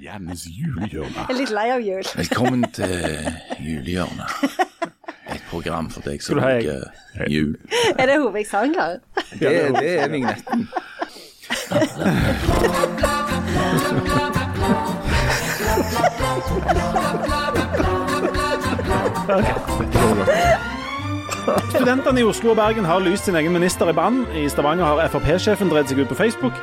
Jannes julehjørne. Jeg er litt lei av jul. Velkommen til julehjørnet. Et program for deg som liker jul. Er det Hovig? Det, det er vignetten. Studentene i Oslo og Bergen har lyst sin egen minister i bann. I Stavanger har Frp-sjefen dreid seg ut på Facebook.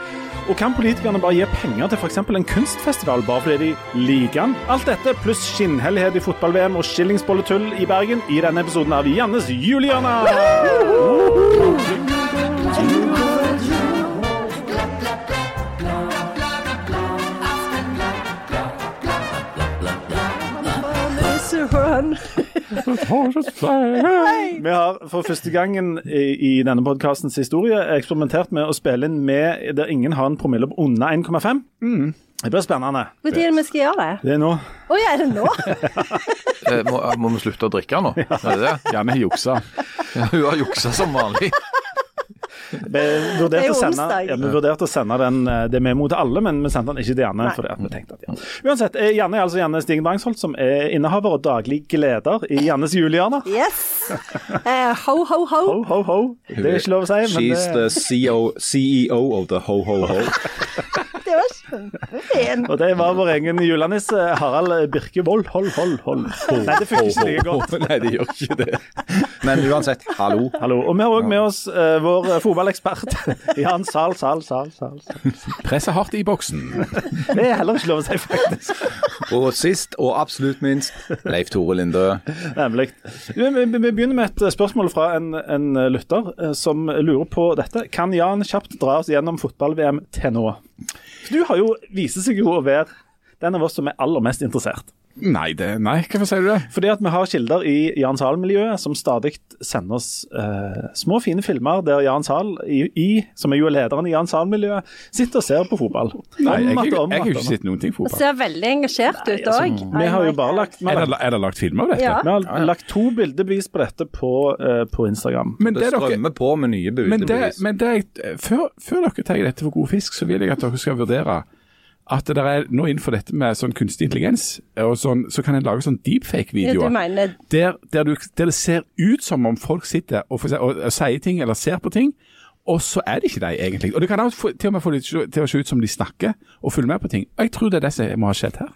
Og kan politikerne bare gi penger til f.eks. en kunstfestival bare fordi de liker den? Alt dette pluss skinnhellighet i fotball-VM og skillingsbolletull i Bergen i denne episoden av Jannes julehjørne. Vi har for første gangen i, i denne podkastens historie eksperimentert med å spille inn med der ingen har en promille på under 1,5. Det blir spennende. Når er det vi skal gjøre det? Det er nå. Å ja, er det nå? Eh, Må, må vi slutte å drikke nå? Er det det? Janne har juksa. Ja, hun har juksa som vanlig. Vi Det er vurderte, å sende, ja, vi vurderte å sende den, eh, det med mot alle, men vi sendte den ikke til Janne. Fordi vi tenkte at, ja. Uansett, eh, Janne er altså Janne Stigen Drangsholt, som er innehaver og daglig gleder i Jannes julehjørne. Yes. Uh, ho, ho, ho. Ho, ho, ho. Det er ikke lov å si, men She's det, the CEO, CEO of the ho-ho-ho. Det var kjempefint. og det var vår egen julenisse Harald Birkevold. Hold, hold, hold. Nei, det funker ikke like godt. Nei, det gjør ikke det. Men uansett, hallo. Hallo. Og vi har òg med oss uh, vår eh, fotballekspert Jan Sal, Sal, Sal, Sal. Presser hardt i boksen. Det er heller ikke lov å si, faktisk. Og sist, og absolutt minst, Leif Tore Lindø. Nemlig. Vi, vi, vi begynner med et spørsmål fra en, en lytter eh, som lurer på dette. Kan Jan kjapt dra oss gjennom fotball-VM til nå? Du har jo, viser seg jo å være den av oss som er aller mest interessert. Nei, det, nei, hvorfor sier du det? Fordi at vi har kilder i Jan Zahl-miljøet som stadig sender oss eh, små, fine filmer der Jan Zahl, i, i, som er jo lederen i Jan Zahl-miljøet, sitter og ser på fotball. Nei, jeg, jeg, jeg har at- ikke sett noen ting på fotball. ser veldig engasjert ut altså. Vi har jo bare lagt, Er det, er det lagt film av dette? Ja. vi har lagt to bildebevis på dette på, uh, på Instagram. Men Det det dere strømmer på med nye Men, det, bildebevis. men det, før, før dere tar dette for god fisk, så vil jeg at dere skal vurdere at det er nå innenfor dette med sånn kunstig intelligens, og sånn, så kan en lage sånn deepfake-videoer. Ja, Der, der, der det ser ut som om folk sitter og, og, og, og sier ting eller ser på ting, og så er det ikke de egentlig. Og det kan også få, til og med få det til å se ut som de snakker og følger med på ting. Og jeg tror det er det som må ha skjedd her.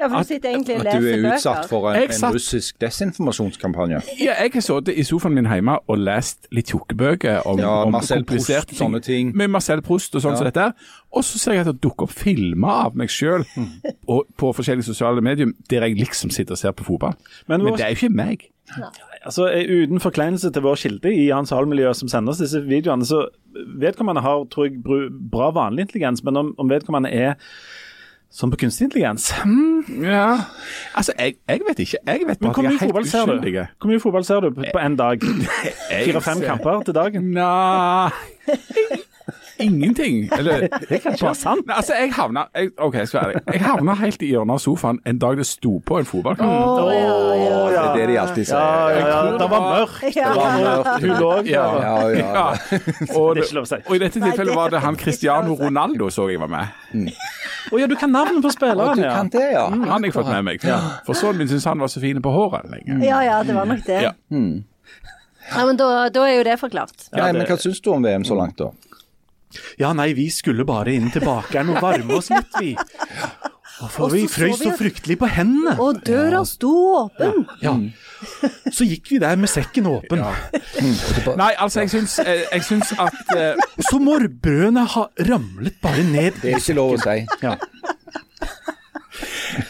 Ja, for du sitter egentlig og At du er utsatt for en, en russisk desinformasjonskampanje. Ja, jeg har sittet i sofaen min hjemme og lest litt tjukkebøker om, Ja, om kompliserte Proust, sånne ting. Med Marcel Proust og sånn Ja. som dette. Og så ser jeg at det dukker opp filmer av meg sjøl på forskjellige sosiale medier der jeg liksom sitter og ser på fotball. Men Men det er jo ikke meg. Altså, eh, Uten forkleinelse til vår kilde i Hans Hall-miljøet som sender oss disse videoene, så vedkommende har tror jeg, bra vanlig intelligens, men om, om vedkommende er som på kunstig intelligens Ja, altså jeg, jeg vet ikke. Jeg vet bare at jeg er helt ser du uskyldig. Hvor mye fotball ser du på, én en dag? Fire-fem kamper til dagen? Nei Ingenting. Eller Det kan ikke være sant. Nei, altså, jeg havna jeg, OK, jeg skal være ærlig. Jeg havna helt i hjørnet av sofaen en dag det sto på en fotballkamp. Å, ja, ja. Det er det de alltid sier. Ja, ja, ja. det var mørkt. Det var mørkt. Hun lå Ja. Ja, ja. Ja. Og, Det er ikke lov å si. og i dette tilfellet var det han Cristiano. Ronaldo så jeg var med. Å ja, du kan navnet på spilleren, Du ja. kan det, ja. Han har jeg fått med meg. For sønnen min syns han var så fin på håret lenge. ja, ja, det var nok det. Ja. Ja, men da, da er jo det forklart. Nei, men Hva syns du om VM så langt, da? Ja, nei, vi skulle bare inn til bakeren og varme oss litt, vi. Og for vi frøys så fryktelig på hendene. Og døra sto åpen. Ja. Så gikk vi der med sekken åpen. Nei, altså, jeg syns, eh, jeg syns at uh... Så morbrødene har ramlet bare ned. Det er ikke lov å si. Ja.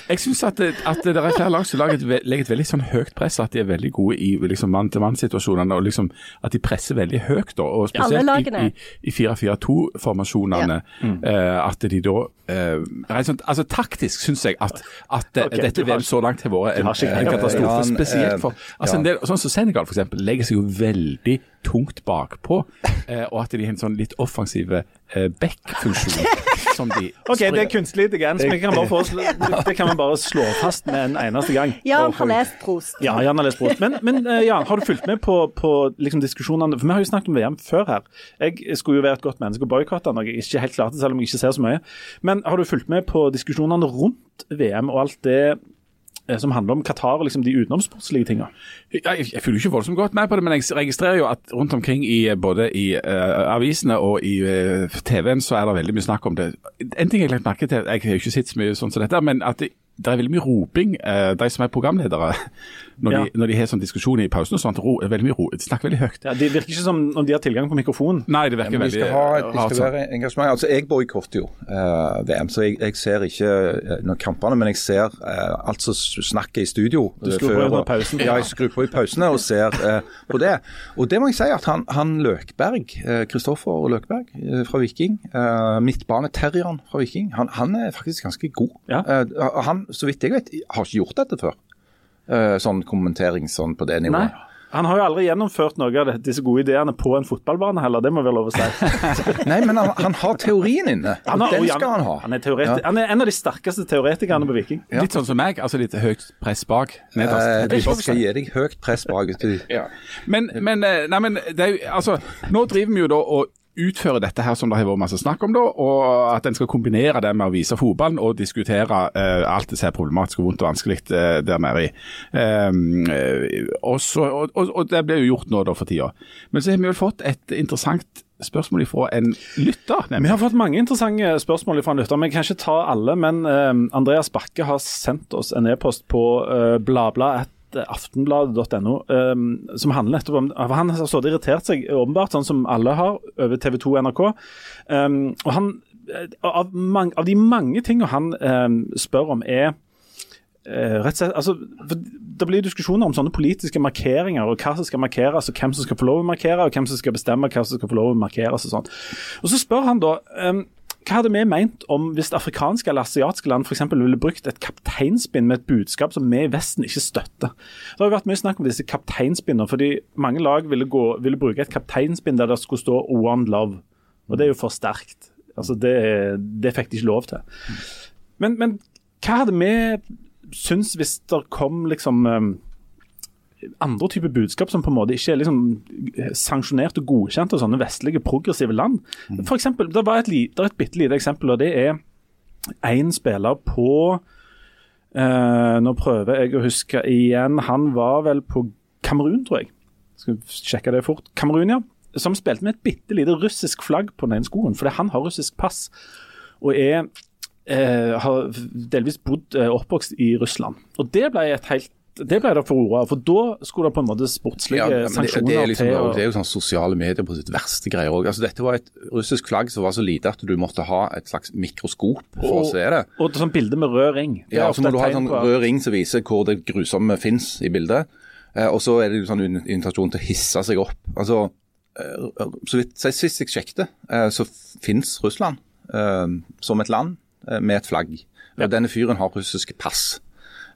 Jeg syns at, det- at det er flere lag som legger et veldig sånn høyt press, at de er veldig gode i liksom mann-til-mann-situasjonene, og liksom at de presser veldig høyt. Da, og spesielt i, i, i 4-4-2-formasjonene. eh, at de da uh, rent sånn, altså Taktisk syns jeg at, at okay, dette har- VM så langt har vært en, en katastrofe. Spesielt for eh, altså ja. en del, Sånn som Senegal for eksempel, legger seg jo veldig tungt bakpå, uh, og at de har en sånn litt offensive eh, back-funksjon. som de OK, det er kunstig intelligens. men kan bare det kan vi bare slå fast med en eneste gang. Jan har lest Prost. Ja, Jan har lest Prost. Men, men eh, ja, har du fulgt med på, på liksom, diskusjonene? For Vi har jo snakket om VM før her. Jeg skulle jo være et godt menneske og boikotte noe jeg ikke helt klarte, selv om jeg ikke ser så mye. Men har du fulgt med på diskusjonene rundt VM og alt det som handler om Qatar og liksom de utenomsportslige tinga? Jeg, jeg følger ikke voldsomt godt med på det, men jeg registrerer jo at rundt omkring i både i uh, avisene og i uh, TV-en så er det veldig mye snakk om det. En ting jeg har lagt merke til, jeg har jo ikke sett så mye sånn som dette, men at det, det er veldig mye roping. eh, de som er programledere, når, Ja. de, når de har sånn diskusjon i pausen og sånt, ro, veldig mye ro, de snakker veldig høyt. Ja, det virker ikke som om de har tilgang på mikrofon. Nei, det virker de veldig skal, ha, de skal sånn. være engasjement. Altså, jeg boikotter jo uh, VM, så jeg, jeg ser ikke uh, kampene, men jeg ser uh, alt som snakker i studio. Du skrur på under pausen? Ja, jeg skrur på i pausene og ser på det. Og det må jeg si at han, han Løkberg, Kristoffer Løkberg fra Viking, uh, midtbaneterrieren fra Viking, han, han er faktisk ganske god. Ja. Eh, han, så vidt jeg vet, har ikke gjort dette før. Eh, sånn kommentering sånn på det nivået. Nei. Han har jo aldri gjennomført noe av disse gode ideene på en fotballbane heller, det må være lov å si. Nei, men han, han har teorien inne, og har- den skal han ha. Han er, ja. han er en av de sterkeste teoretikerne på Viking. Ja. Litt sånn som meg, altså litt høyt press bak, Eh, nederst. skal gi deg høyt press bak. Men, men, eh, nei, men det er jo, altså, nå driver vi jo da og utfører dette her som det har vært masse snakk om, da, og at en skal kombinere det med å vise fotballen og diskutere eh, alt det som er problematisk og vondt og vanskelig eh, der nede i. Um, eh, og, så, og, og, og det blir jo gjort nå da for tida. Men så har vi vel fått et interessant spørsmål fra en lytter. Vi har fått mange interessante spørsmål fra en lytter. Vi kan ikke ta alle, men eh, Andreas Bakke har sendt oss en e-post på uh, bladblad.aftenbladet.no eh, som handler nettopp om Han har stått irritert seg, åpenbart, sånn som alle har, over TV 2 og NRK. Um, og han, eh, av, mange, av de mange tingene han eh, spør om, er Eh, rett og slett, altså, Det blir diskusjoner om sånne politiske markeringer, og hva som skal markeres, og hvem som skal få lov å markere, og hvem som skal bestemme hva som skal få lov å markeres. Og sånt. Og Så spør han da hva hadde vi ment om hvis afrikanske eller asiatiske land for eksempel ville brukt et kapteinspinn med et budskap som vi i Vesten ikke støtter. Det har jo vært mye snakk om disse kapteinspinnene, fordi mange lag ville, gå, ville bruke et kapteinspinn der det skulle stå 'One Love'. Og det er jo for sterkt. Altså, det, det fikk de ikke lov til. Men, men hva hadde vi syntes hvis det kom liksom andre typer budskap som på en måte ikke er liksom sanksjonert og godkjent av sånne vestlige progressive land. For eksempel, Det var et, det er et bitte lite eksempel, og det er én spiller på eh, Nå prøver jeg å huske igjen. Han var vel på Kamerun, tror jeg. Skal sjekke det fort. Kamerun, ja. Som spilte med et bitte lite russisk flagg på den ene skoen, fordi han har russisk pass. Og er eh, har delvis bodd eh, oppvokst i Russland. Og det ble et helt det ble det forordet av, for da skulle det på en måte sportslige Ja, sanksjoner det, det, liksom, til. det er jo sånn sosiale medier på sitt verste greier òg. Altså, dette var et russisk flagg som var så lite at du måtte ha et slags mikroskop for å se det. Og et sånt bilde med rød ring. Det Ja, så må du ha en sånn rød ring som viser hvor det grusomme fins i bildet. Eh, og så er det jo sånn invitasjon til å hisse seg opp. Altså, eh, så vidt, så Sist jeg sjekket, eh, så fins Russland eh, som et land eh, med et flagg. Og Denne fyren har russiske pass.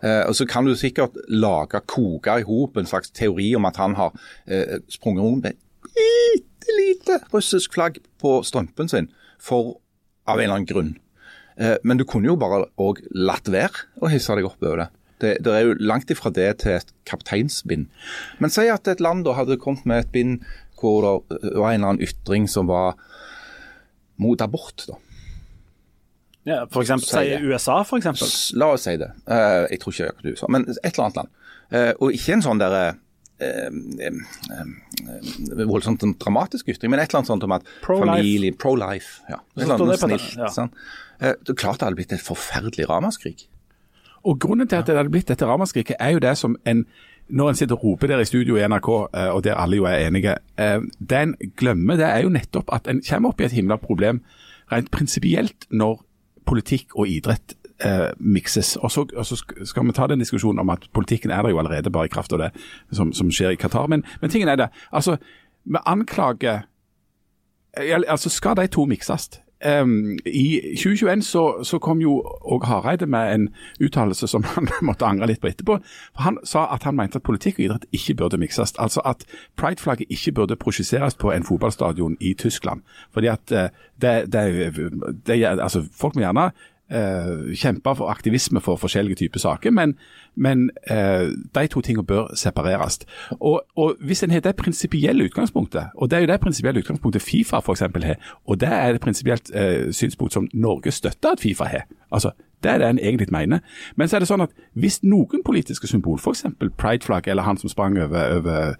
Eh, og Så kan du sikkert lage, koke i hop en slags teori om at han har eh, sprunget rundt med bitte lite russisk flagg på strømpen sin for, av en eller annen grunn. Eh, Men du kunne jo bare òg latt være å hisse deg opp over det. det. Det er jo langt ifra det til et kapteinsbind. Men si at et land da hadde kommet med et bind hvor det var en eller annen ytring som var mot abort. da. Ja, for eksempel, Si si. USA, for eksempel. La oss si det. Uh, jeg tror ikke det er USA, men et eller annet land. Uh, og ikke en sånn derre eh, eh, eh, voldsomt en dramatisk ytring, men et eller annet sånt om at Pro-life. familie Pro-life. Ja. Et eller annet snilt. ja. Sånn. Eh, det er klart det hadde blitt et forferdelig ramaskrik. Og Grunnen til at det hadde blitt dette ramaskriket, er jo det som en når en sitter og roper der i studio i NRK, eh, og der alle jo er enige, eh, det en glemmer, det er jo nettopp at en kommer opp i et himla problem rent prinsipielt når politikk og idrett eh, mikses. Og så, og så skal vi ta den diskusjonen om at politikken er der jo allerede bare i kraft av det som, som skjer i Qatar. Men, men tingen er det, altså, vi anklager altså Skal de to mikses? Em, I 2021 så, så kom jo òg Hareide med en uttalelse som han måtte angre litt på etterpå. For Han sa at han mente at politikk og idrett ikke burde mikses. Altså at prideflagget ikke burde prosjiseres på en fotballstadion i Tyskland. Fordi at eh, det, det, det, altså Folk må gjerne eh, kjempe for aktivisme for forskjellige typer saker, men, men eh, de to tingene bør separeres. Og, og Hvis en har det prinsipielle utgangspunktet, og det er jo det prinsipielle utgangspunktet Fifa eksempel har, og det er det prinsipielt eh, synspunkt som Norge støtter at Fifa har. altså det er det en egentlig mener. Men så er det sånn at hvis noen politiske symbol, f.eks. prideflagg eller han som sprang over, over,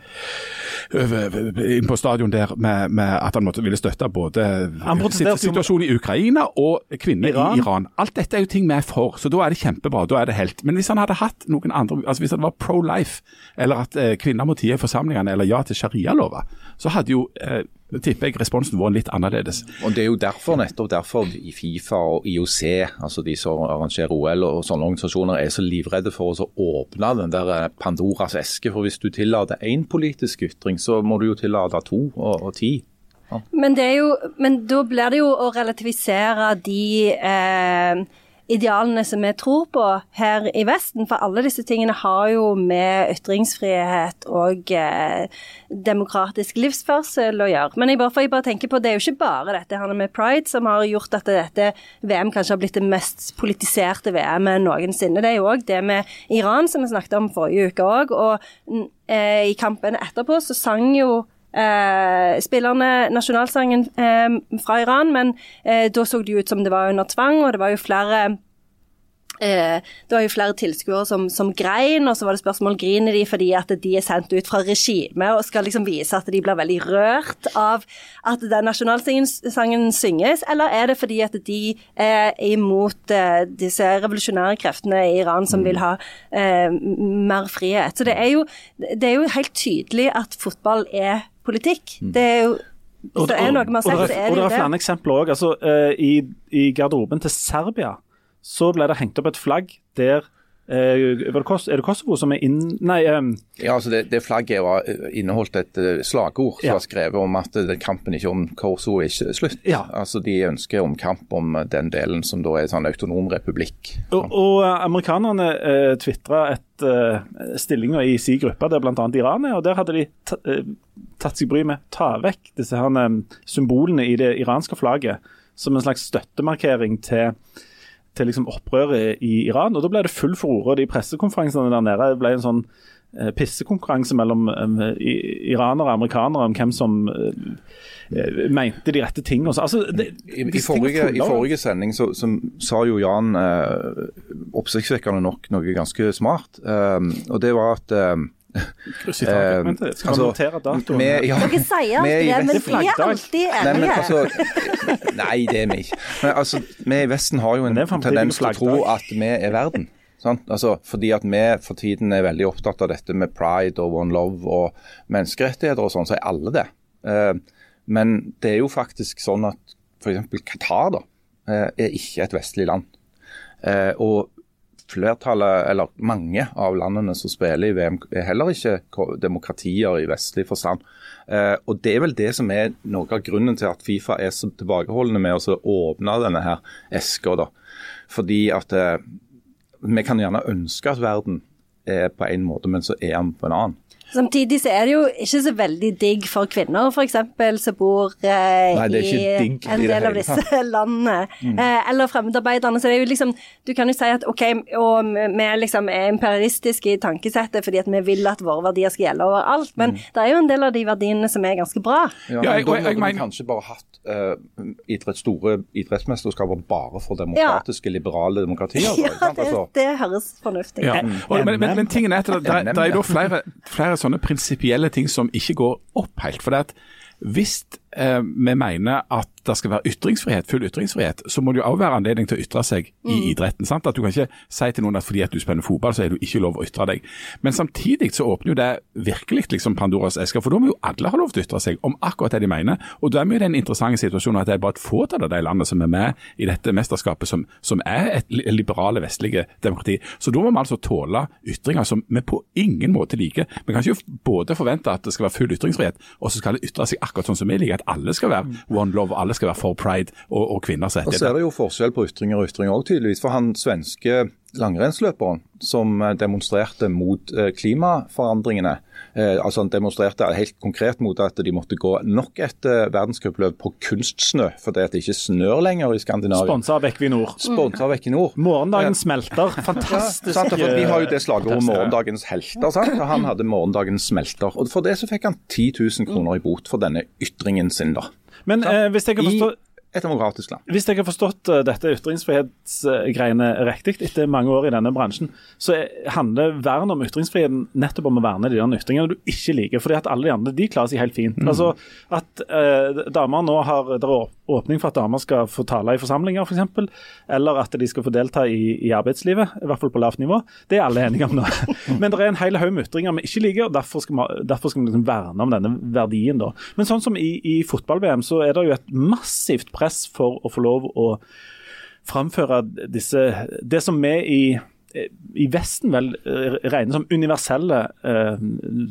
over inn på stadion der med, med at han måtte ville støtte både situasjonen i Ukraina og kvinner Iran. i Iran. Alt dette er jo ting vi er for, så da er det kjempebra. Da er det helt. Men hvis han hadde hatt noen andre, altså hvis det var pro life, eller at eh, kvinner må tie i forsamlingene, eller ja til sharialover, så hadde jo, eh, tipper jeg, responsen var litt annerledes. Og Det er jo derfor, nettopp derfor i Fifa og IOC, altså de som arrangerer OL og sånne organisasjoner, er så livredde for å åpne den der eh, Pandoras eske. For hvis du tillater én politisk ytring, så må du jo tillate to og, og ti. Men, det er jo, men da blir det jo å relativisere de eh, idealene som vi tror på her i Vesten. For alle disse tingene har jo med ytringsfrihet og eh, demokratisk livsførsel å gjøre. Men jeg bare, jeg bare tenker på, det er jo ikke bare dette her med pride som har gjort at dette VM kanskje har blitt det mest politiserte VM-et noensinne. Det er jo òg det med Iran, som vi snakket om forrige uke òg. Og eh, i kampen etterpå så sang jo eh, spillerne nasjonalsangen eh, fra Iran, men eh, da så det jo ut som det var under tvang, og det var jo flere Eh, det var jo flere tilskuere som, som grein, og så var det spørsmål griner de fordi at de er sendt ut fra regimet og skal liksom vise at de blir veldig rørt av at den nasjonalsangen synges, eller er det fordi at de er imot eh, disse revolusjonære kreftene i Iran som vil ha eh, mer frihet? Så det er, jo, det er jo helt tydelig at fotball er politikk. Det er jo og, det er noe vi har og sett, det er, det. og det er flere eksempler òg. Altså, eh, i, I garderoben til Serbia så ble det hengt opp et flagg der eh, Er det Kosovo som er inn... Nei, Um... Ja, altså det, det flagget var, inneholdt et eh, slagord som Ja. var skrevet om at eh, kampen ikke om Kosovo er ikke slutt. Ja. Altså De ønsker omkamp om eh, den delen som da er sånn autonom republikk. og, og eh, amerikanerne eh, tvitra et eh, stillinger i sin gruppe, der bl.a. Iran er, og der hadde de ta, eh, tatt seg bry med ta vekk disse her, eh, symbolene i det iranske flagget som en slags støttemarkering til til liksom opprøret i Iran. og Da ble det full furore. De pressekonferansene der nede ble en sånn eh, pissekonkurranse mellom eh, iranere og amerikanere om hvem som eh, eh, mente de rette tingene. Altså, det, I, i, forrige, I forrige sending så, så sa jo Jan eh, oppsiktsvekkende nok noe ganske smart. eh, og det var at eh, Skal altså, notere datoen? vi- ja, Dere sier alt alltid det, men vi er alltid Nei, altså, nei, det er vi ikke. Men altså, Vi i Vesten har jo en tendens til å tro at vi er verden. Sant? Altså, fordi at vi for tiden er veldig opptatt av dette med pride og one love og menneskerettigheter og sånn, så er alle det. Eh, men det er jo faktisk sånn at f.eks. Qatar da, eh, er ikke et vestlig land. Eh, og flertallet, eller mange av landene som spiller i VM, er heller ikke demokratier i vestlig forstand. Eh, og Det er vel det som er noe av grunnen til at Fifa er så tilbakeholdne med å åpne denne her eska. da. Fordi at eh, vi kan gjerne ønske at verden er på en måte, men så er den på en annen. Samtidig så er det jo ikke så veldig digg for kvinner, f.eks. som bor eh, Nei, i en i del av disse landene. Mm. Eh, eller fremmedarbeiderne. Så det er jo liksom Du kan jo si at OK, og vi liksom er imperialistiske i tankesettet fordi at vi vil at våre verdier skal gjelde overalt, men Mm. det er jo en del av de verdiene som er ganske bra. Ja, Ja, jeg- jeg- jeg mener- kanskje bare hatt uh, idrett, store idrettsmesterskaper bare for demokratiske, liberale demokratier. Ja, det, Altså, det høres fornuftig Ja. Mm. Men, men, men tingen er at det, det, det er jo flere, flere sånne prinsipielle ting som ikke går opp helt. For det at hvis eh, vi mener at det skal være ytringsfrihet, full ytringsfrihet, så må det jo også være anledning til å ytre seg i idretten. sant? At Du kan ikke si til noen at fordi at du spiller fotball, så er du ikke lov å ytre deg. Men samtidig så åpner jo det virkelig liksom Pandoras esker, for da må jo alle ha lov til å ytre seg om akkurat det de mener. Og da er vi i den interessante situasjonen at det er bare et fåtall av de landene som er med i dette mesterskapet, som, som er et liberale vestlige demokrati. Så da må vi altså tåle ytringer som vi på ingen måte liker. Vi kan ikke både forvente at det skal være full ytringsfrihet, og så skal det ytre seg akkurat sånn som vi liker at alle skal være one love, alle skal være for pride og, og kvinners Og så er det jo forskjell på ytringer og ytringer òg, tydeligvis. For han svenske langrennsløperen som eh, demonstrerte mot eh, klimaforandringene, eh, altså han demonstrerte helt konkret mot at de måtte gå nok et verdenscupløp på kunstsnø, fordi det ikke snør lenger i Skandinavia. Sponsa av Equinor. Sponsa av Equinor. Morgendagen smelter. Ja, Fantastisk. sant, Vi har jo det slagordet 'morgendagens helter'. sant? Han hadde 'morgendagens smelter'. Og For det så fikk han 10 000 kroner i bot for denne ytringen sin. da. Men eh, hvis jeg kan I forstå et demokratisk land. Hvis jeg har forstått eh, dette ytringsfrihetsgreiene riktig etter mange år i denne bransjen, så er- handler vern om ytringsfriheten nettopp om å verne de der ytringene du ikke liker. fordi at alle de andre de klarer seg helt fint. Altså At eh, damer nå har det er åpning for at damer skal få tale i forsamlinger f.eks., for eksempel, eller at de skal få delta i, i arbeidslivet, i hvert fall på lavt nivå, det er alle enige om nå. Men det er en hel haug med ytringer vi ikke liker, og derfor skal vi, derfor skal vi liksom verne om denne verdien. da. Men sånn som i, i fotball-VM, så er det jo et massivt press for å få lov å framføre disse Det som vi i i Vesten vel regner som universelle eh,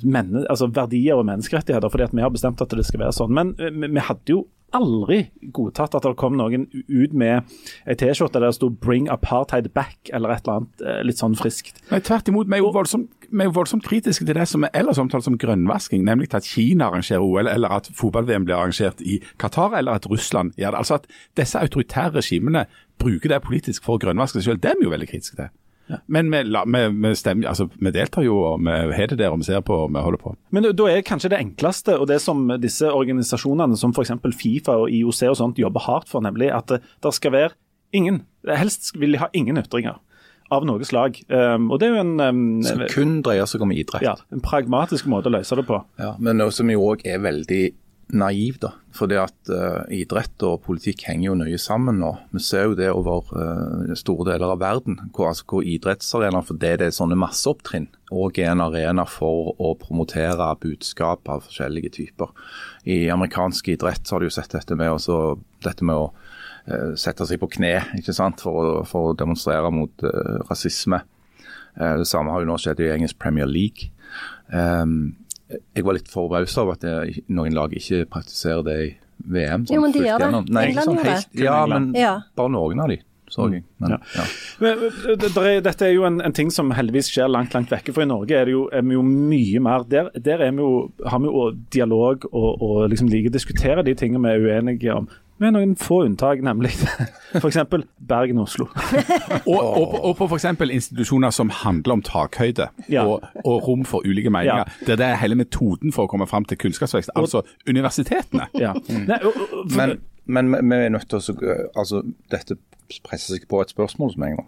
menne, altså verdier og menneskerettigheter, fordi at vi har bestemt at det skal være sånn. Men eh, vi hadde jo aldri godtatt at det kom noen ut med ei T-skjorte der det sto 'Bring apartheid back' eller et eller annet eh, litt sånn friskt. Men tvert imot, vi er jo voldsomt, er jo voldsomt kritiske til det som er ellers omtalt som grønnvasking, nemlig at Kina arrangerer OL, eller at fotball-VM blir arrangert i Qatar, eller at Russland gjør det. Altså at disse autoritære regimene bruker det politisk for å grønnvaske seg selv, det er vi jo veldig kritiske til. Men vi, vi, vi, stemmer, altså, vi deltar jo, og vi har det der, og vi ser på, og vi holder på. Men da er kanskje det enkleste, og det som disse organisasjonene som f.eks. Fifa og IOC og sånt jobber hardt for, nemlig at det, skal være ingen, helst vil de ha ingen ytringer av noe slag. Um, og det er jo en, um, Som kun dreier seg om idrett. ja, en pragmatisk måte å løse det på. Ja, men noe som jo òg er veldig naiv, da. Fordi at uh, idrett og politikk henger jo nøye sammen nå. Vi ser jo det over uh, store deler av verden, hvor, altså, hvor idrettsarenaer for det det er sånne masseopptrinn, og er en arena for å promotere budskap av forskjellige typer. I amerikansk idrett så har du jo sett dette med, også, dette med å uh, sette seg på kne ikke sant? For, for å demonstrere mot rasisme. Det samme har jo nå skjedd i engelsk Premier League. Um, jeg var litt forbausa over at det, noen lag ikke praktiserer det i VM. Jo, men de gjør det. Nei, England sånn helt- det. Ja, men Ja. bare noen av de. Men, Ja. ja. Men, er, dette er jo en, en ting som heldigvis skjer langt langt vekke. For i Norge er, det jo, er vi jo mye mer Der, der er vi jo, har vi jo dialog og, og liksom liker å diskutere de tingene vi er uenige om. Med noen få unntak, nemlig f.eks. Bergen-Oslo. Og, og, på- og på f.eks. institusjoner som handler om takhøyde Ja. og, og rom for ulike meninger. Der det er hele metoden for å komme fram til kunnskapsvekst, altså universitetene. Ja. Nei, og, og, for, Men, men vi er nødt til å altså, Dette presser seg på et spørsmål som jeg nå.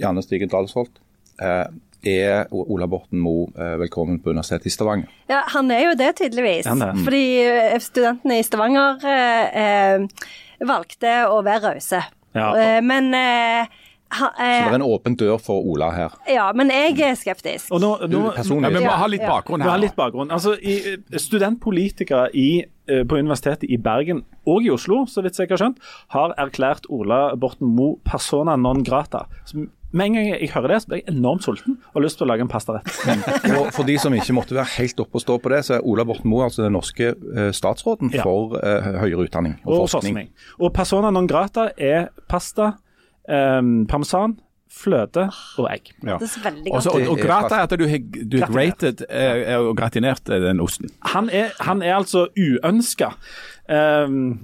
Janne Stigen Dalsholt. Eh, er Ola Borten Moe eh, velkommen på Universitetet i Stavanger? Ja, han er jo det, tydeligvis. Ja, det. Fordi eh, studentene i Stavanger eh, eh, valgte å være rause. Ja. Eh, men eh, ha, Så det er eh, en åpen dør for Ola her. Ja, men jeg er skeptisk. og nå, Du personlig. Ja, vi må ha litt ja. bakgrunn Vi må ha litt bakgrunn. Altså, i, eh, studentpolitikere i, eh, på Universitetet i Bergen og i Oslo, så vidt jeg har skjønt, har erklært Ola Borten Moe persona non grata. Så med en gang jeg hører det, så blir jeg enormt sulten og har lyst til å lage en pastarett. Og for de som ikke måtte være helt oppe og stå på det, så er Ola Borten Moe altså den norske eh, statsråden Ja. for eh, høyere utdanning og, og forskning. Og persona non grata er pasta, eh, parmesan, fløte og egg. Ja. Det er veldig godt. Også, og, og er grata er at du har du har Gratinert. grated eh, og gratinert den osten. Han er, han er altså uønska. Um,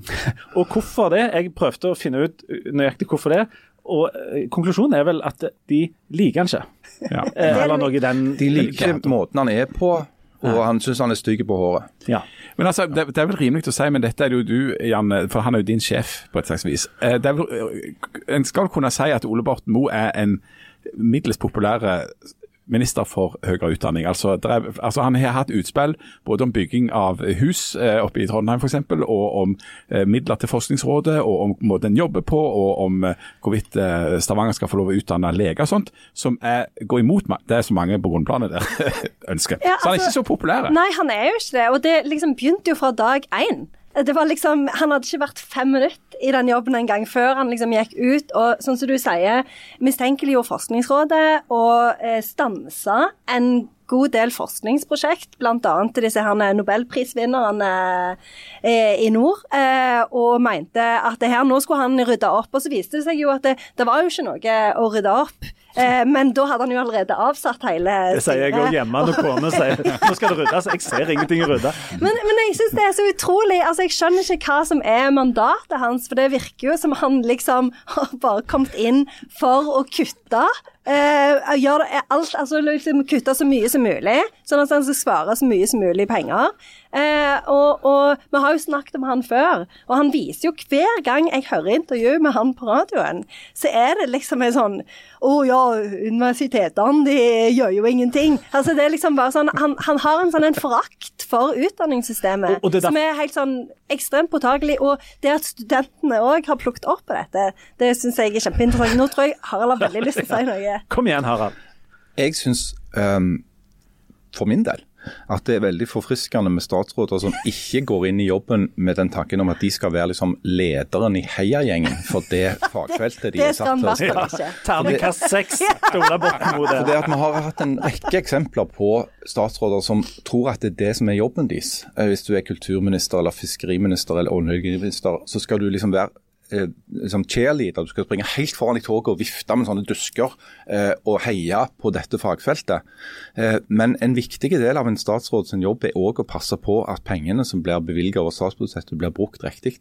og hvorfor det? Jeg prøvde å finne ut nøyaktig hvorfor det. Og eh, konklusjonen er vel at de liker han ikke. Ja. Eh, eller noe i den De liker måten han er på, og han syns han er stygg på håret. Ja. Men altså, det, det er vel rimelig å si, men dette er det jo du, Janne, for han er jo din sjef på et slags vis. Eh, Det er vel, en skal kunne si at Ole Borten Moe er en middels populær minister for høyere utdanning. Altså, er, altså Han har hatt utspill både om bygging av hus eh, oppe i Trondheim f.eks., og om eh, midler til Forskningsrådet, og om måten en jobber på, og om eh, hvorvidt eh, Stavanger skal få lov å utdanne leger og sånt, som er, går imot meg. det er så mange på grunnplanet der ønsker. Ja, så han er altså- ikke så populær. Nei, han er jo ikke det. Og det liksom begynte jo fra dag én. Det var liksom, Han hadde ikke vært fem minutter i den jobben en gang før han liksom gikk ut og sånn som du sier, mistenkeliggjorde Forskningsrådet og eh, stansa en god del forskningsprosjekt, bl.a. til disse her nobelprisvinnerne eh, i nord, eh, og mente at det her, nå skulle han rydde opp. Og så viste det seg jo at det, det var jo ikke noe å rydde opp. Eh, men da hadde han jo allerede avsatt hele Det sier jeg òg hjemme når kona sier nå skal det ryddes. Jeg ser ingenting å rydde. Men, men jeg syns det er så utrolig altså Jeg skjønner ikke hva som er mandatet hans, for det virker jo som han liksom har bare kommet inn for å kutte. Eh, gjør det, alt, altså liksom Kutte så mye som mulig, sånn at han skal svare så mye som mulig penger. Uh, og, og, vi har jo snakket om han før, og han viser jo hver gang jeg hører intervju med han på radioen, så er det liksom en sånn Å ja, universitetene de gjør jo ingenting. Altså det er liksom bare sånn Han, han har en sånn en forakt for utdanningssystemet Og- og det er som er helt sånn ekstremt påtagelig. Og det at studentene òg har plukket opp på dette, det syns jeg er kjempeinteressant. Nå tror jeg Harald har veldig lyst til å si noe. Kom igjen, Harald. Jeg syns um, for min del at det er veldig forfriskende med statsråder som ikke går inn i jobben med den tanken om at de skal være liksom lederen i heiagjengen for det fagfeltet de Det er satt til å i hvert spille. fall ikke. Terningkast seks til Ola Borten For det at Vi har hatt en rekke eksempler på statsråder som tror at det er det som er jobben deres. Eh, Hvis du er kulturminister eller fiskeriminister eller oljeminister, så skal du liksom være eh, liksom cheerleader. Du skal springe helt foran i toget og vifte med sånne dusker eh, og heie på dette fagfeltet. Eh, men en viktig del av en statsråd sin jobb er òg å passe på at pengene som blir bevilget over statsbudsjettet, blir brukt riktig.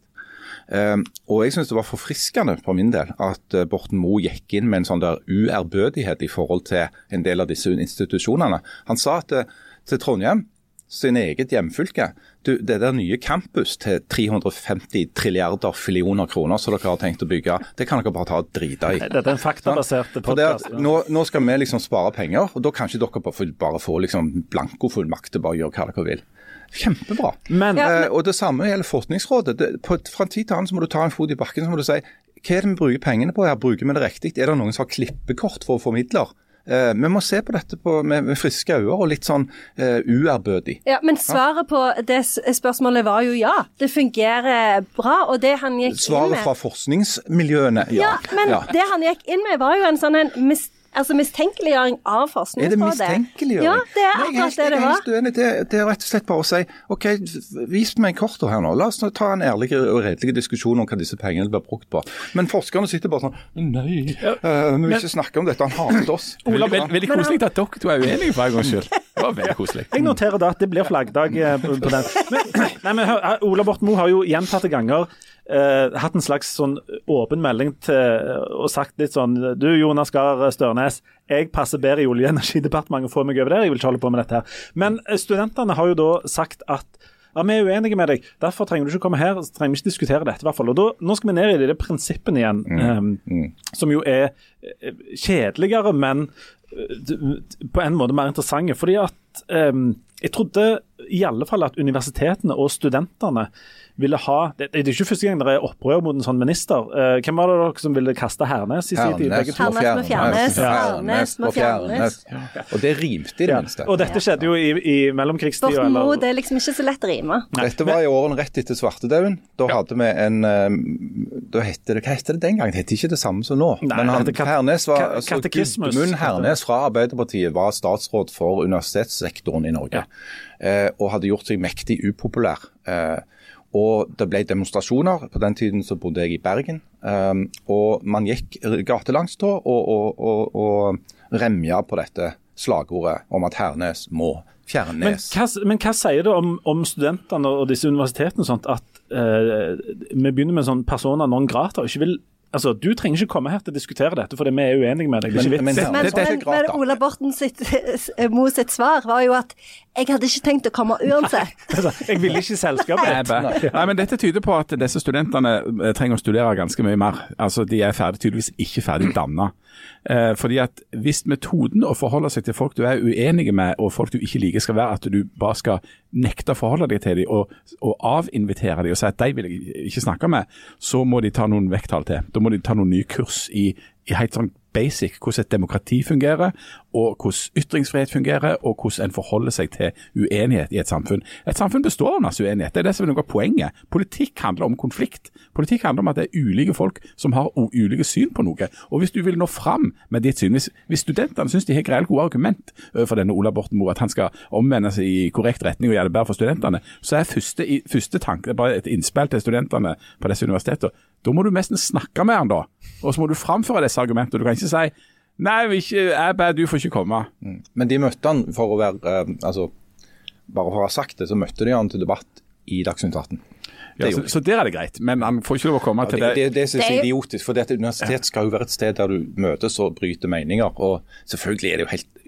Um, og jeg synes det var forfriskende for min del at eh, Borten Moe gikk inn med en sånn der uærbødighet i forhold til en del av disse institusjonene. Han sa at eh, til Trondheim, sin eget hjemfylke, du, det der nye campus til 350 trilliarder fillioner kroner som dere har tenkt å bygge, det kan dere bare ta og drite i. Dette er en faktabasert det podkast. nå, nå skal vi liksom spare penger, og da kan ikke dere bare få, bare få liksom blankofullmakt til bare å gjøre hva dere vil. Kjempebra. Men Ja, Eh, og Det samme gjelder Forskningsrådet. Det, på, fra tid til annen så må du ta en fot i bakken så må du si hva er det vi bruker pengene på her, bruker vi det riktig? Er det noen som har klippekort for å få midler? Eh, vi må se på dette på, med, med friske øyne og litt sånn eh, uærbødig. Ja, Men svaret på det spørsmålet var jo ja. Det fungerer bra. Og det han gikk inn med... Svaret fra forskningsmiljøene, Ja, ja. men ja. det han gikk inn med, var jo en sånn en mis, altså mistenkeliggjøring av Er det mistenkeliggjøring? Ja, det er Nei, jeg akkurat det det Jeg er var. helt uenig. Det, det er rett og slett bare å si OK, vis meg korta her nå. La oss nå ta en ærlig og redelig diskusjon om hva disse pengene blir brukt på. Men forskerne sitter bare sånn Nei, eh, vi vil ikke snakke om dette. Han hater oss. Ola, veldig, veldig koselig at dere to er uenige for en gangs skyld. Det var veldig koselig. Jeg noterer da at det blir flaggdag eh, på, den. Men, nei, men hør, eh, Ola Borten Moe har jo gjentatte ganger eh, hatt en slags sånn åpen melding til og sagt litt sånn Du Jonas Gahr Størnes, jeg passer bedre i Olje- og energidepartementet, få meg over der. Jeg vil ikke holde på med dette her. Men eh, studentene har jo da sagt at ja, Vi er uenige med deg, derfor trenger du ikke komme her. så trenger vi ikke diskutere dette. i hvert fall. Og da, Nå skal vi ned i de prinsippene igjen, eh, som jo er eh, kjedeligere, men eh, på en måte mer interessante. fordi at eh, jeg trodde i alle fall at universitetene og studentene ville ha Det, det er ikke første gang det er opprør mot en sånn minister. Uh, hvem var det dere som ville kaste Hernes i sin tid? Hernes må fjernes, Hernes må fjernes. Og det rimte i det Ja. minste. Og dette skjedde jo i, i mellomkrigstida. Borten Moe, det er liksom ikke så lett å rime. Dette var i årene rett etter svartedauden. Da hadde vi en eh, da hette det, Hva het det den gangen? Det het ikke det samme som nå. Nei, Men han, kat- Hernes var, altså. Gudmund Hernes fra Arbeiderpartiet var statsråd for universitetssektoren i Norge. Eh, og hadde gjort seg mektig upopulær. Eh, og det ble demonstrasjoner. På den tiden så bodde jeg i Bergen. Um, og man gikk gatelangs da og, og, og, og remja på dette slagordet om at Hernes må Men fjernes. hva, men hva sier det om, om studentene og disse universitetene sånt, at eh, vi begynner med sånn persona non grata og ikke vil Altså, Du trenger ikke komme her til å diskutere dette, for vi er uenige med deg. Det er ikke Men- vits. men- Men, men, men. Ola Borten sitt, Mo sitt svar var jo at jeg hadde ikke tenkt å komme uansett. Altså, jeg ville ikke i selskapet. Nei, Nei, men Dette tyder på at disse studentene eh, trenger å studere ganske mye mer. Altså, De er ferdig, tydeligvis ikke ferdig danna. Eh, fordi at Hvis metoden å forholde seg til folk du er uenige med og folk du ikke liker, skal være at du bare skal nekte å forholde deg til dem og, og avinvitere dem og si at de vil jeg ikke snakke med, så må de ta noen vekttall til. Da må de ta noen nye kurs i, i helt sånn basic hvordan et demokrati fungerer, og hvordan ytringsfrihet fungerer, og hvordan en forholder seg til uenighet i et samfunn. Et samfunn består av masse uenighet. Det er det som er noe av poenget. Politikk handler om konflikt. Politikk handler om at det er ulike folk som har ulike syn på noe. Og hvis du vil nå fram med ditt syn, hvis, hvis studentene syns de har greit gode argument for denne Ola Borten Moe, at han skal omvende seg i korrekt retning og gjøre det bedre for studentene, så er første, første tanke det er bare et innspill til studentene på disse universitetene. Da må du nesten snakke med han da, og så må du framføre disse argumentene. Du kan ikke si Nei, vi ikke, jeg ber du får ikke komme. Men de møtte han for å være eh, altså, Bare for å ha sagt det, så møtte de han til debatt i Dagsnytt 18. Ja, så, så der er det greit, men han får ikke lov å komme Ja, til det, det. det, det synes jeg er er idiotisk, for dette universitet skal jo være et sted der du møtes og bryter meninger. og Selvfølgelig er det jo helt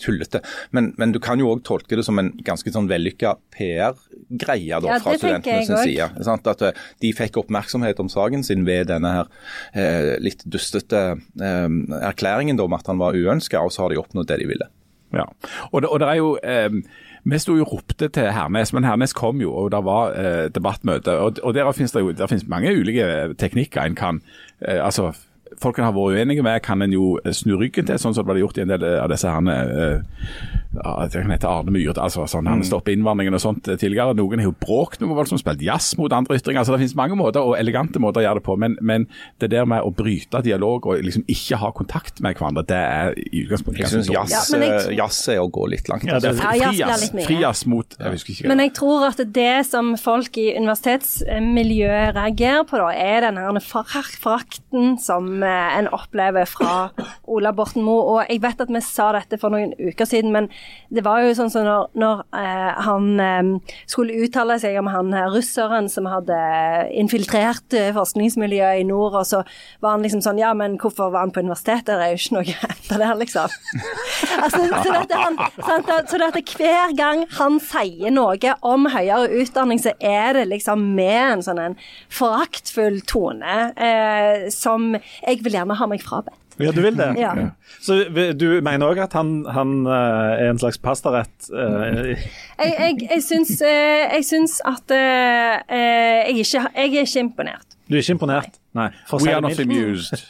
tullete, men, men du kan jo òg tolke det som en ganske sånn vellykka PR-greie da, Ja, fra studentenes side. Sant? At eh, De fikk oppmerksomhet om saken sin ved denne her eh, litt dustete eh, erklæringen da, om at han var uønska, og så har de oppnådd det de ville. Ja. Og, det, og det er jo eh, Vi sto jo ropte til Hernes, men Hernes kom jo, og det var eh, debattmøte. Og, og der finnes det jo der finnes mange ulike teknikker en kan eh, altså Folk har vært uenige med, kan en jo snu ryggen til, sånn som det ble gjort i en del av disse herne, eh, ja, det kan hete Arne Myhre, altså sånn, han stopper innvandringen og sånt eh, tidligere. Noen har jo bråkt noe voldsomt, spilt jazz mot andre ytringer. altså Det finnes mange måter, og elegante måter å gjøre det på, men, men det der med å bryte dialog og liksom ikke ha kontakt med hverandre, det er i utgangspunktet Jeg ganske syns jazz, Ja, jeg eh, er å gå litt langt. Ja, det altså. er blir Frijazz mot Jeg husker ikke. Men jeg tror at det som folk i universitetsmiljøet reagerer på, da, er den her forak- forakten som eh, en opplever fra Ola Borten Moe. Og jeg vet at vi sa dette for noen uker siden, men det var jo sånn som når, når eh, han eh, skulle uttale seg om han russeren som hadde infiltrert eh, forskningsmiljøet i nord, og så var han liksom sånn Ja, men hvorfor var han på universitetet? Det er jo ikke noe etter det, liksom. altså, så dette, han, sant, så dette, hver gang han sier noe om høyere utdanning, så er det liksom med en sånn en foraktfull tone eh, som jeg vil gjerne ha meg frabedt. Ja, du vil det? Ja. Så du mener òg at han, han eh, er en slags pastarett? eh, Jeg, jeg, jeg, syns, eh, jeg syns at jeg, ikke, jeg er ikke imponert. du er ikke imponert? Nei. for We are not amused.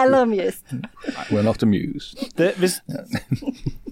Eller amused. We're not amused. Det, hvis,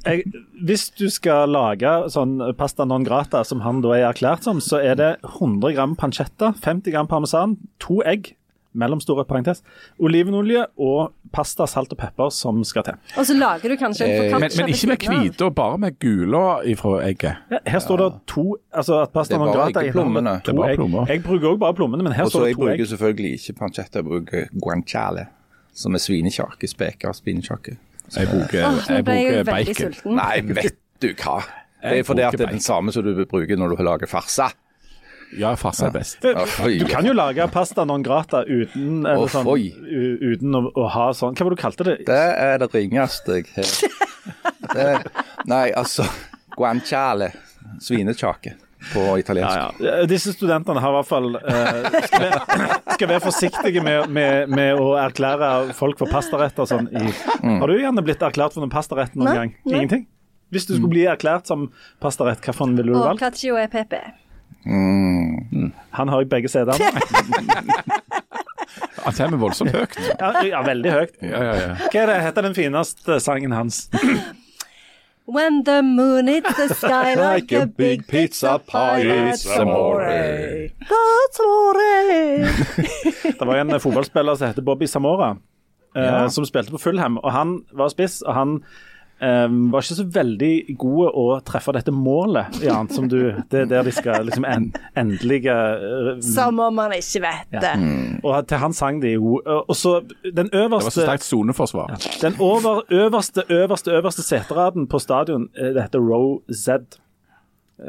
jeg, hvis du skal lage sånn pasta non grata, som han da er erklært som, så er det 100 gram pancetta, 50 gram parmesan, to egg, mellomstore parentes, olivenolje og pasta, salt og pepper som skal til. Og så lager du kanskje en Eh, Men, men ikke med hvite, og bare med gula ifra egget. Ja, her står det to altså at pasta er bare grata ikke plommene. To egg. Jeg bruker òg bare plommene, men her Også står det jeg to egg. bruker selvfølgelig ikke pancetta, jeg bruker guanciale, som er svinekjake, speker svinekjake. Jeg bruker, oh, jeg jeg bruker bacon. sulten. Nei, vet du hva. Det Jeg er fordi at det er den samme som du bruker når du lager farsa. Ja, farse er best. Du, du kan jo lage pasta non grata uten, eller Å, sånn, uten å, å ha sånn Hva var det du kalte det? Det er det ringeste jeg har. Nei, altså Guanciale. Svinekjake på italiensk. Ja, ja. Disse studentene har i hvert fall eh, skal, være, skal være forsiktige med, med, med å erklære folk for pastaretter og sånn. I, Har du gjerne blitt erklært for noen pastarett noen Nei, gang? nei. Ingenting? Hvis du skulle bli erklært som pastarett, hvilken ville du Og valgt? cacio e pepe. Han har jeg begge stedene. Han kommer voldsomt høyt. Ja, ja, veldig høyt. Ja, ja, ja. Hva er det heter den fineste sangen hans? When the moon hits the sky like a big pizza pie, that's amore. That's amore. Det var en fotballspiller som heter Bobby Samora, eh, som spilte på Fulham. og Han var spiss, og han eh, var ikke så veldig gode å treffe dette målet, ja, som du Det er der de skal liksom en, endelig uh, Som om man ikke vet det. Og til han sang de jo Og så den Det var så sterkt soneforsvar. Den over, øverste, øverste, øverste seteraden på stadion, det heter row Z.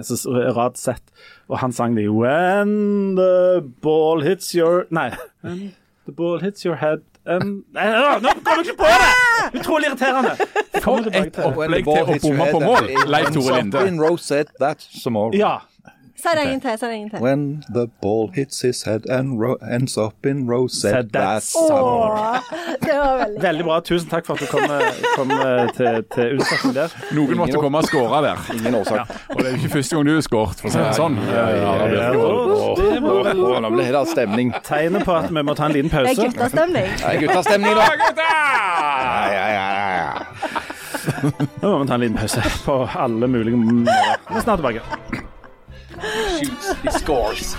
Så, rad Z. Og han sang de When the ball hits your Nei. When the ball hits your head Nei, nå nå kommer jeg ikke på det! Utrolig irriterende. For et opplegg til å bomme på mål, Leif Tore Linde. Ja. Si det en gang til. Si det en gang til. When the ball hits his head and ro ends up in Rosette Bass. Åh, det var veldig Veldig bra. Tusen takk for at du kom, eh, kom eh, til, til unnsetning der. Noen måtte komme og skåre der. Ingen årsak. Og det er jo ikke første gang du har skåret, for å si det sånn. Det Nå ble det stemning. tegnet på at vi må ta en liten Det er pause. guttastemning. Det er guttastemning nå. Gutta! Ja, ja, ja, ja. Nå må vi ta en liten pause på alle mulige måter. Vi er snart tilbake. He scores.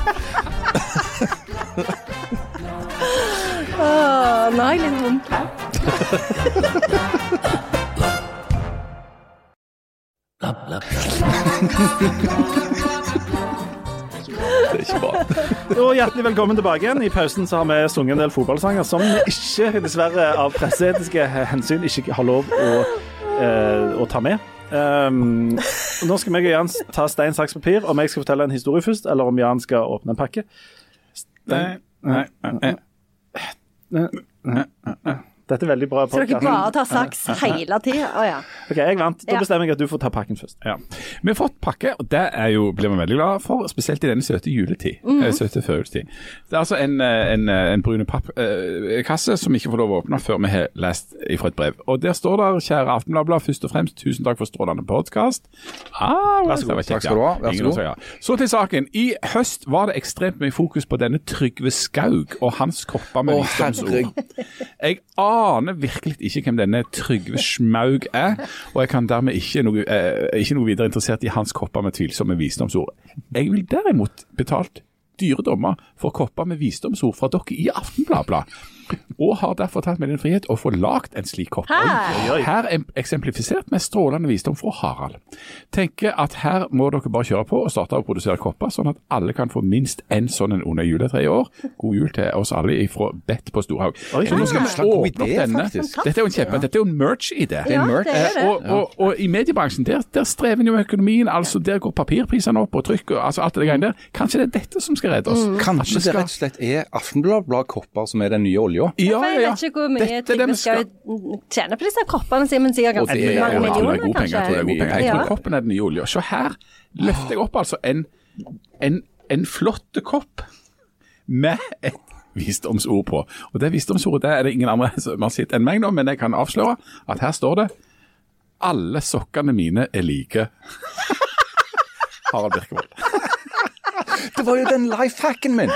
Har jeg litt vondt. Det er ikke bra. Og hjertelig velkommen tilbake igjen. I pausen så har vi sunget en del fotballsanger som vi ikke, dessverre av presseetiske hensyn, ikke har lov å, eh, å ta med. Um, nå skal meg og Jan ta stein, saks, papir. Om jeg skal fortelle en historie først, eller om Jan skal åpne en pakke. Stein. Nei. Nei. Nei. Nei, nei, nei. Dette er veldig bra Så dere podcast. bare tar saks hele tida? Å ja. Ok, jeg vant. Da bestemmer jeg at du får ta pakken først. Ja. Vi har fått pakke, og det er jo, blir vi veldig glad for, spesielt i denne søte juletid. eh, Søte førjulstid. Det er altså en, eh, en, eh, en brune pappkasse som ikke får lov å åpne før vi har lest ifra et brev. Og der står der, kjære Aftenbladblad, først og fremst tusen takk for strålende podkast. Ah, Vær så god. det Takk skal du ha. Vær så god. Ja. Så til saken. I høst var det ekstremt mye fokus på denne Trygve Skaug og hans kopper med visdomsord. Jeg aner virkelig ikke hvem denne Trygve Smaug er, og jeg kan dermed ikke noe, eh, ikke noe videre interessert i hans kopper med tvilsomme visdomsord. Jeg vil derimot betalt dyre dommer for kopper med visdomsord fra dere i Aftenbladet, og har derfor tatt meg den frihet å få lagd en slik kopp. Her, Her er eksemplifisert med strålende visdom fra Harald. Tenker at her må dere bare kjøre på og starte å produsere kopper, sånn at alle kan få minst en sånn en under juletreet i år. God jul til oss alle ifra Bett på Storhaug. Oi. Så nå skal vi slå opp denne. faktisk. Dette er jo en kjempe, dette er jo en merch-idé. Ja, merch. er. Og, og, og i mediebransjen, der, der strever en jo med økonomien. altså Der går papirprisene opp og trykk og altså alt det greiene der. Kanskje det er dette som skal redde oss? Mm. Kanskje det rett og slett er Aftenbladet-kopper som er den nye olja? Ja, For ja, jeg vet ikke hvor mye Trygve skal- tjene på disse koppene sine, men sikkert ganske mange jeg tror er millioner, gode penger. Jeg tror det er Ja. koppen er den nye olja. Så her løfter jeg opp altså en, en, en flott kopp med et visdomsord på. Og det visdomsordet det er det ingen andre som har sett enn meg nå, men jeg kan avsløre at her står det alle sokkene mine er like. Harald Birkevold. Det var jo den lifehacken min!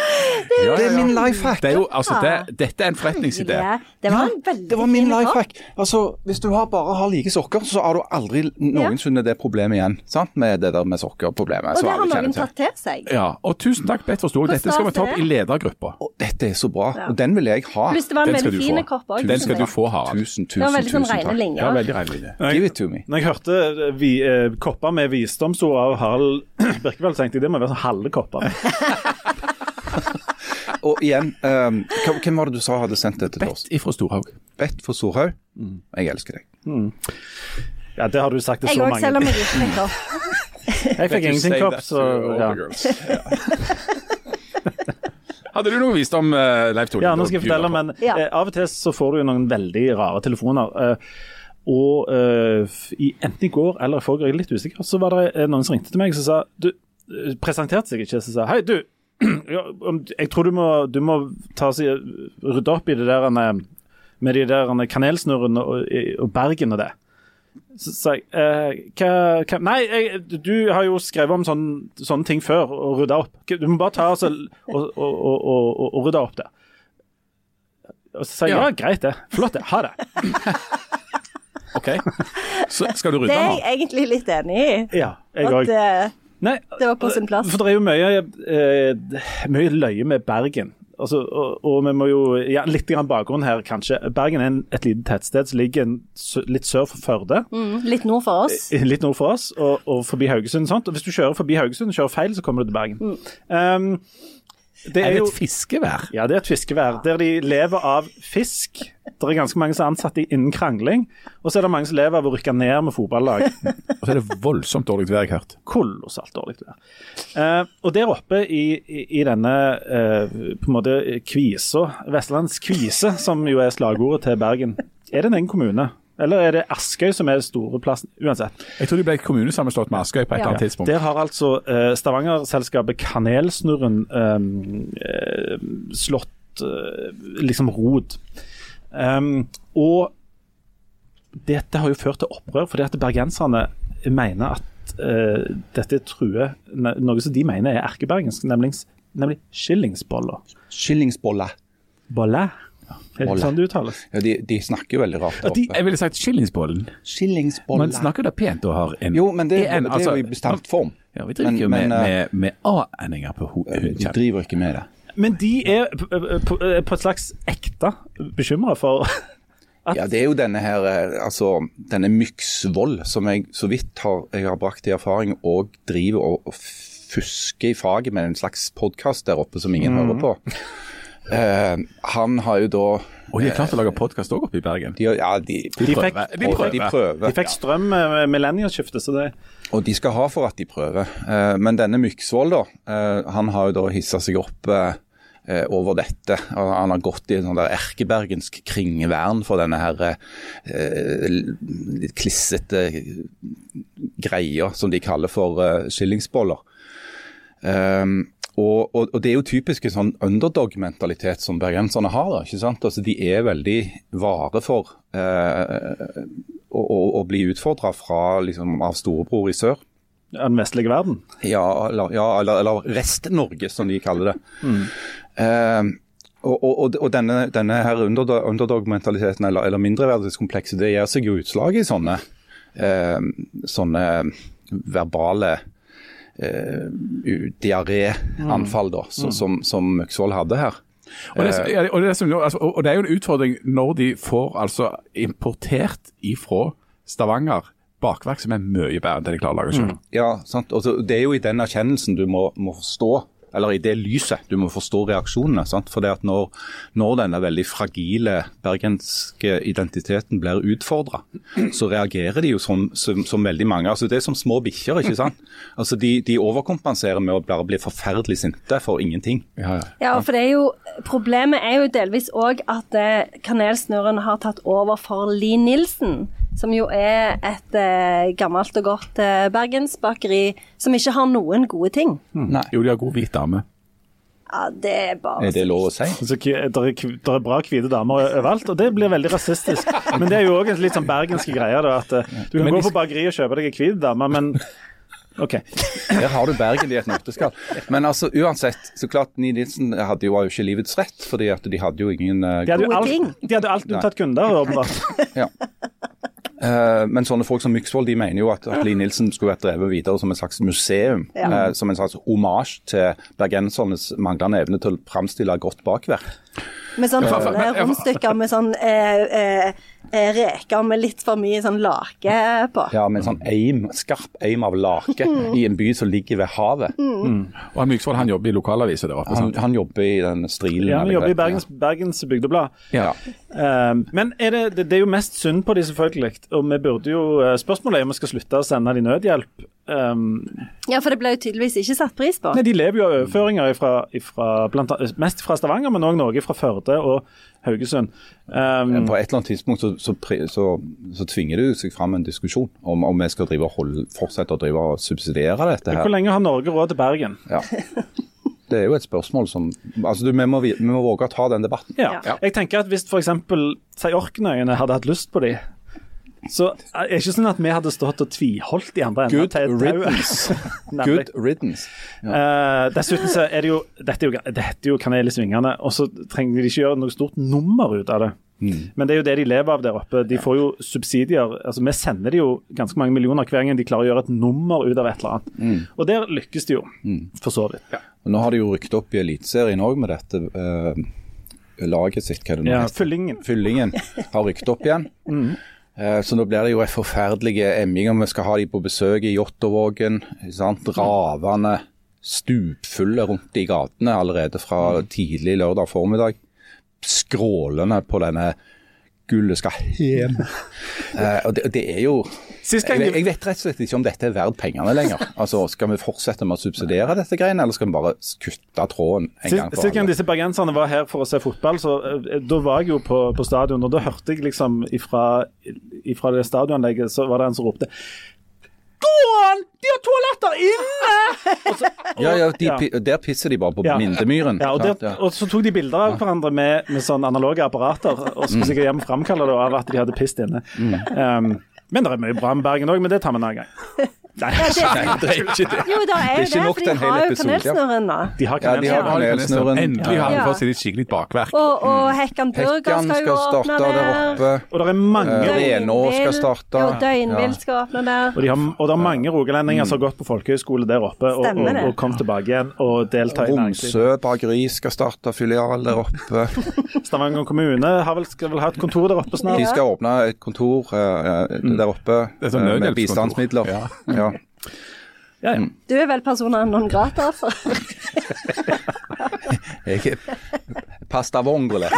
Ja, Det er min min lifehack. Det er jo, altså, det, dette er en forretningsidé. Det var en veldig Det var min life hack. lifehack. Altså, hvis du har bare har like sokker, så har du aldri noensinne det problemet igjen. Sant? Med det der med sokkerproblemet. Og det har noen tatt til seg. Ja, og tusen takk, Bett forsto. Dette skal vi ta opp i ledergruppa. Og dette er så bra, og den vil jeg ha. Hvis det var en veldig du fin få. kopp òg. Den skal du få, Harald. Tusen, var tusen, veldig sånn tusen takk. linjer. Ja, veldig reine linje. Give it to me. Når jeg hørte vi, eh, kopper med visdomsord av Harald Birkevold, tenkte jeg det må være sånn halve kopper. Og igjen, um, hvem- var det du sa hadde sendt dette til oss? Bett fra Storhaug. Bett fra Storhaug. Jeg elsker deg. Ja, det har du sagt til Jeg så òg, mange. selv om jeg ikke fikk opp. Jeg fikk ingenting kopp, så ja. Hadde du noe visdom, uh, Leif Tore? Ja, nå skal jeg fortelle, men Ja. eh, av og til så får du jo noen veldig rare telefoner. eh, og eh, i, enten i går eller i forrige, jeg er litt usikker, så var det eh, noen som ringte til meg og sa du, eh, Presenterte seg ikke, så sa hei, du. ja, jeg tror du må, du må ta rydde opp i det der eh, med de der eh, kanelsnurrene og, og Bergen og det. Så sa jeg eh, hva, hva Nei, jeg, du har jo skrevet om sånne, sånne ting før og rydda opp. Du må bare ta og, og, og, og, og, og rydde opp det. Og så sa jeg ja. Ja. greit det. Flott det. Ha det. OK. Så skal du rydde Det rydde er nå? jeg egentlig litt enig i. Ja, jeg At òg. Eh, Nei, det var på sin plass. For det er jo mye, eh, mye løye med Bergen. Altså, og, og vi må jo ja, Litt grann bakgrunn her, kanskje. Bergen er en, et lite tettsted som ligger en, litt sør for Førde. mm, litt nord for oss. Litt nord for oss, og, og forbi Haugesund. Sant? Og Hvis du kjører forbi Haugesund og kjører feil, så kommer du til Bergen. Um, det Er det jo et fiskevær? Ja, det er et fiskevær der de lever av fisk. Det er ganske mange som er ansatt i- innen krangling. Og så er det mange som lever av å rykke ned med fotballag. Og så er det voldsomt dårlig vær, jeg har hørt. Kolossalt dårlig vær. Eh, og der oppe i, i, i denne eh, på en måte kvisa, Vestlands kvise, som jo er slagordet til Bergen, er det en egen kommune. Eller er det Askøy som er den store plassen? Uansett. Jeg tror de ble kommunesammenslått med Askøy på et Ja. eller annet tidspunkt. Der har altså uh, Stavanger-selskapet Kanelsnurren um, uh, slått uh, liksom rot. Um, og dette har jo ført til opprør, fordi at bergenserne mener at dette truer noe som de mener er erkebergensk, nemlig, nemlig skillingsboller. Skillingsbolle. Bolle? Er det sånn det uttales? Ja, de, de snakker jo veldig rart der De, oppe. jeg ville sagt skillingsbollen. Skillingsbolle. Man snakker da pent og har en Jo, men det, en, det er jo i bestemt form. Ja, vi driver jo med, eh, med, med A-endinger på hodet. Vi driver ikke med det. Men de er på, på, et slags ekte bekymra for At- Ja, Det er jo denne her, eh, altså, denne Myksvold som jeg så vidt har, jeg har brakt i erfaring, og driver og, og fusker i faget med en slags podkast der oppe som ingen hører på. Eh, han har jo da Og de har klart å lage podkast òg oppe i Bergen. de, Ja, de, De fikk, De prøver. de prøver. de fikk strøm med millenniumsskiftet, så det Og de skal ha for at de prøver. Eh, men denne Myksvold, da, eh, han har jo da hissa seg opp eh, eh, over dette. Han har gått i en sånn der erkebergensk kringvern for denne her eh, litt klissete greia som de kaller for eh, skillingsboller. Um, og, og, og Det er jo typisk en sånn underdog-mentalitet som bergenserne har. da, ikke sant? Altså De er veldig vare for eh, å, å, å bli utfordra liksom, av storebror i sør. den vestlige verden. Ja, eller, ja, eller, eller Rest-Norge, som de kaller det. Eh, og, og, denne, denne her underdog- underdog-mentaliteten, eller, eller mindreverdighetskomplekset, det gjør seg jo utslag i sånne, eh, sånne verbale eh, u- diaréanfall, da, så, som, som Myksvold hadde her. Og det, ja, og, det som, altså, og det er jo en utfordring når de får altså importert ifra Stavanger bakverk som er mye bedre enn det de klarer å lage selv. Ja, sant? Og så det er jo i den erkjennelsen du må, må forstå, eller i det lyset du må forstå reaksjonene. sant? For det at når, når denne veldig fragile bergenske identiteten blir utfordra, så reagerer de jo som, som, som veldig mange. altså Det er som små bikkjer. ikke sant? Altså de, de overkompenserer med å bare bli forferdelig sinte for ingenting. Ja, ja. Ja, for det er jo, Problemet er jo delvis òg at eh, Kanelsnurren har tatt over for Lee Nilsen, som jo er et eh, gammelt og godt eh, bergensbakeri som ikke har noen gode ting. Nei, Jo, de har god hvit dame. Ja, Det er bare Er det lov å si? Altså, det er, er bra hvite damer overalt, og det blir veldig rasistisk. Men det er jo òg en litt sånn bergenske greie. da, at eh, Du kan Men gå på bakeriet og kjøpe deg ei hvit dame, men OK. Der har du Bergen i et nøtteskall. Men altså, uansett, så klart Ni Nilsen hadde jo, ikke livets rett, fordi at de hadde jo ingen uh, De hadde jo Gode alt, ting. de hadde alt unntatt kunder, åpenbart. Ja. Eh, men sånne folk som Myksvold de mener jo at, at Lie Nilsen skulle vært drevet videre som en slags museum. Ja. eh, som en slags omasj til bergensernes manglende evne til å framstille godt bakverk. Med sånn Ja, rundstykker med sånn eh, eh, eh, reker med litt for mye sånn lake på. Ja, Med en sånn aim, skarp eim av lake i en by som ligger ved havet. Og han Myksvold han jobber i lokalavisa der oppe. Han, han jobber i den strilen. Ja, Han jobber i Bergens, Bergens Bygdeblad. Ja. Um, men er det, det, det er jo mest synd på de, selvfølgelig. Og vi burde jo eh, Spørsmålet er om vi skal slutte å sende de nødhjelp. Um, Ja, for det ble jo tydeligvis ikke satt pris på. nei, De lever jo av overføringer ifra, ifra, blant mest fra Stavanger, men òg noe fra Førde og Haugesund. Um, På et eller annet tidspunkt så, så, så, så tvinger det seg fram en diskusjon om, om vi skal drive og holde, fortsette å drive og subsidiere dette her. hvor lenge har Norge råd til Bergen? Ja. Det er jo et spørsmål som altså du, vi, må, vi må våge å ta den debatten. Ja. Ja. Jeg tenker at Hvis f.eks. Orknøyene hadde hatt lyst på de, så er det ikke sånn at vi hadde stått og tviholdt i andre enden Good til riddance. Good riddance. Eh, dessuten så er det jo Dette er jo, det heter jo Kanel i svingene, og så trenger de ikke gjøre noe stort nummer ut av det. Men det er jo det de lever av der oppe. De får jo subsidier. altså Vi sender de jo ganske mange millioner hver gang de klarer å gjøre et nummer ut av et eller annet. Og der lykkes de jo, for så vidt. Og Nå har de jo rykket opp i Eliteserien òg med dette Uh laget sitt. hva er det nå Ja, heter? Fyllingen. Fyllingen har rykket opp igjen. Eh, Så nå blir det jo en forferdelig emming om vi skal ha de på besøk i Jåttåvågen. Ravende stupfulle rundt i gatene allerede fra tidlig lørdag formiddag. Skrålende på denne 'gullet skal hjem'. Eh, og det, det er jo gang Jeg, jeg vet rett og slett ikke om dette er verdt pengene lenger. Altså, Skal vi fortsette med å subsidiere dette greiene, eller skal vi bare kutte tråden en gang for for sist gang alle? disse bergenserne var her for å se fotball, så eh, da var jeg jo på, på stadion, og da hørte jeg liksom ifra, ifra det stadionanlegget, så var det en som ropte Gå! De har toaletter inne! Og Ja, ja, de, Ja. Der pisser de bare på Ja. Mindemyren. Ja, og, der, og så tok de bilder av hverandre med, med sånn analoge apparater, og skulle sikkert hjem og framkalle det av at de hadde pisset inne. Um, men det er mye bra med Bergen òg, men det tar vi en annen gang. Nei, det er ikke det. Jo, det er Det er jo det, for de har jo kanelsnurren, da. de har kanelsnurren. Endelig har vi fått seg litt skikkelig bakverk. Og, og Hekkan Burger skal jo åpne der oppe. Og det er mange Eh, Renå skal starte. Og Døgnvill skal åpne der. Og, de har, og det er mange rogalendinger som har gått på folkehøyskole der oppe og, og, Stemmer og kom tilbake igjen og delta i næringslivet. Romsø bakeri skal starte filial der oppe. Stavanger kommune har vel, skal vel ha et kontor der oppe snart. De skal åpne et kontor eh, der oppe Det er sånn eh, med bistandsmidler. Ja. Ja. Ja, ja. Du er vel persona non grata, altså? Jeg er pasta vongole.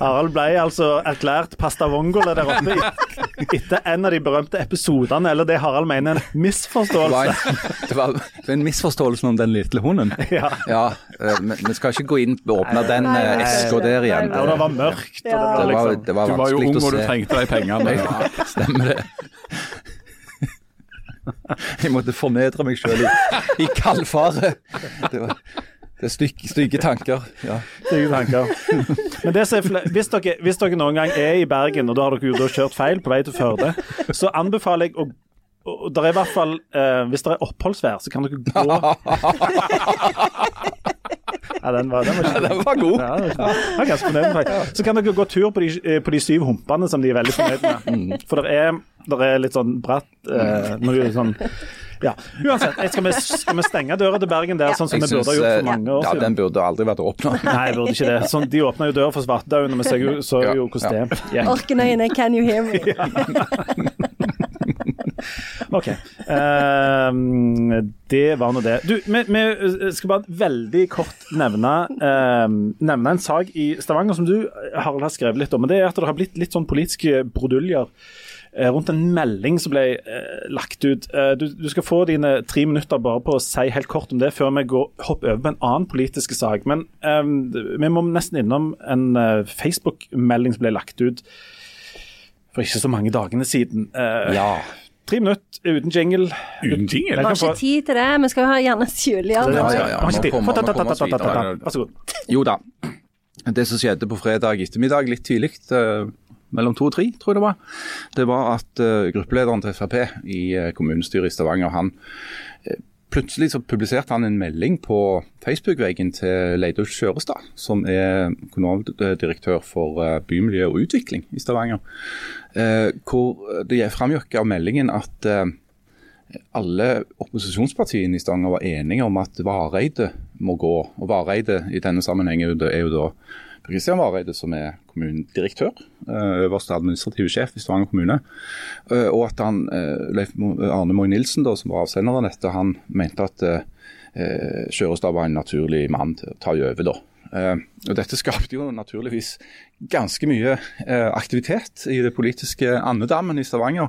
Harald ble altså erklært pasta vongole der oppe etter en av de berømte episodene, eller det Harald mener er en misforståelse. det var, det var en misforståelse om den lille hunden. Ja. Ja, eh, vi skal ikke gå inn og åpne den Nei, eh, nei, eska der igjen. nei, Og det var mørkt. Og det var Det var, liksom, det var Du var jo ung og du trengte de pengene. Ja, stemmer det. Jeg måtte fornedre meg sjøl i, i kaldfare. Det, var- det er stygge, stygge tanker. Ja. stygge tanker. Men det er hvis, dere, hvis dere noen gang er i Bergen, og da har dere jo kjørt feil på vei til Førde, så anbefaler jeg å og der er i hvert fall, eh, Hvis det er oppholdsvær, så kan dere gå Ja, den var, den var ja, Den var god. Ja, den var- jeg var ganske fornøyd med. Så kan dere gå tur på de, eh, på de syv humpene som de er veldig fornøyd med. For det er, er litt sånn bratt eh, noe sånn Ja. Uansett, skal, vi, skal vi stenge døra til Bergen der, sånn som Jeg vi burde ha gjort eh, for mange år ja, siden? den burde aldri vært åpna. Nei, burde ikke det. Sånn, de åpna jo døra for Svartedauden, og vi så jo, så Ja, jo hvordan det gikk. Orkenøyene, can you hear me? OK. Uh, det var nå det. Du, vi, vi skal bare veldig kort nevne, uh, nevne en sak i Stavanger som du, Harald, har skrevet litt om. og Det er at det har blitt litt sånn politiske bruduljer eh, rundt en melding som ble uh, lagt ut. Eh, du, du skal få dine tre minutter bare på å si helt kort om det, før vi går, hopper over på en annen politisk sak. Men ehm, vi må nesten innom en Facebook-melding som ble lagt ut for ikke så mange dagene siden. Uh, Ja. Tre minutter uten jingle. Uten jingle? Vi har ikke tid til det. Vi skal jo ha gjerne Julian. Ja, ja, ja, ja, Har ikke må komme- oss videre. Vær så god. Jo da. Det som skjedde på fredag ettermiddag, litt tidlig, eh, mellom to og tre, tror jeg det var, det var at eh, gruppelederen til Frp i eh, kommunestyret i Stavanger, han Plutselig så publiserte han en melding på Facebook-veggen til Leidulf Skjørestad, som er kommunaldirektør for eh, bymiljø og utvikling i Stavanger. Eh, hvor det framgikk av meldingen at eh, alle opposisjonspartiene i Stavanger var enige om at Vareide må gå. Og Vareide i denne sammenheng er er jo da Kristian Vareide, som er kommunedirektør, eh, øverste administrative sjef i Stavanger kommune. Eh, Og at han, eh, Leif Arne Moe Nilsen, da, som var avsender av dette, han mente at eh, Skjørestad var en naturlig mann til å ta over. da. Og Dette skapte jo naturligvis ganske mye aktivitet i det politiske andedammen i Stavanger.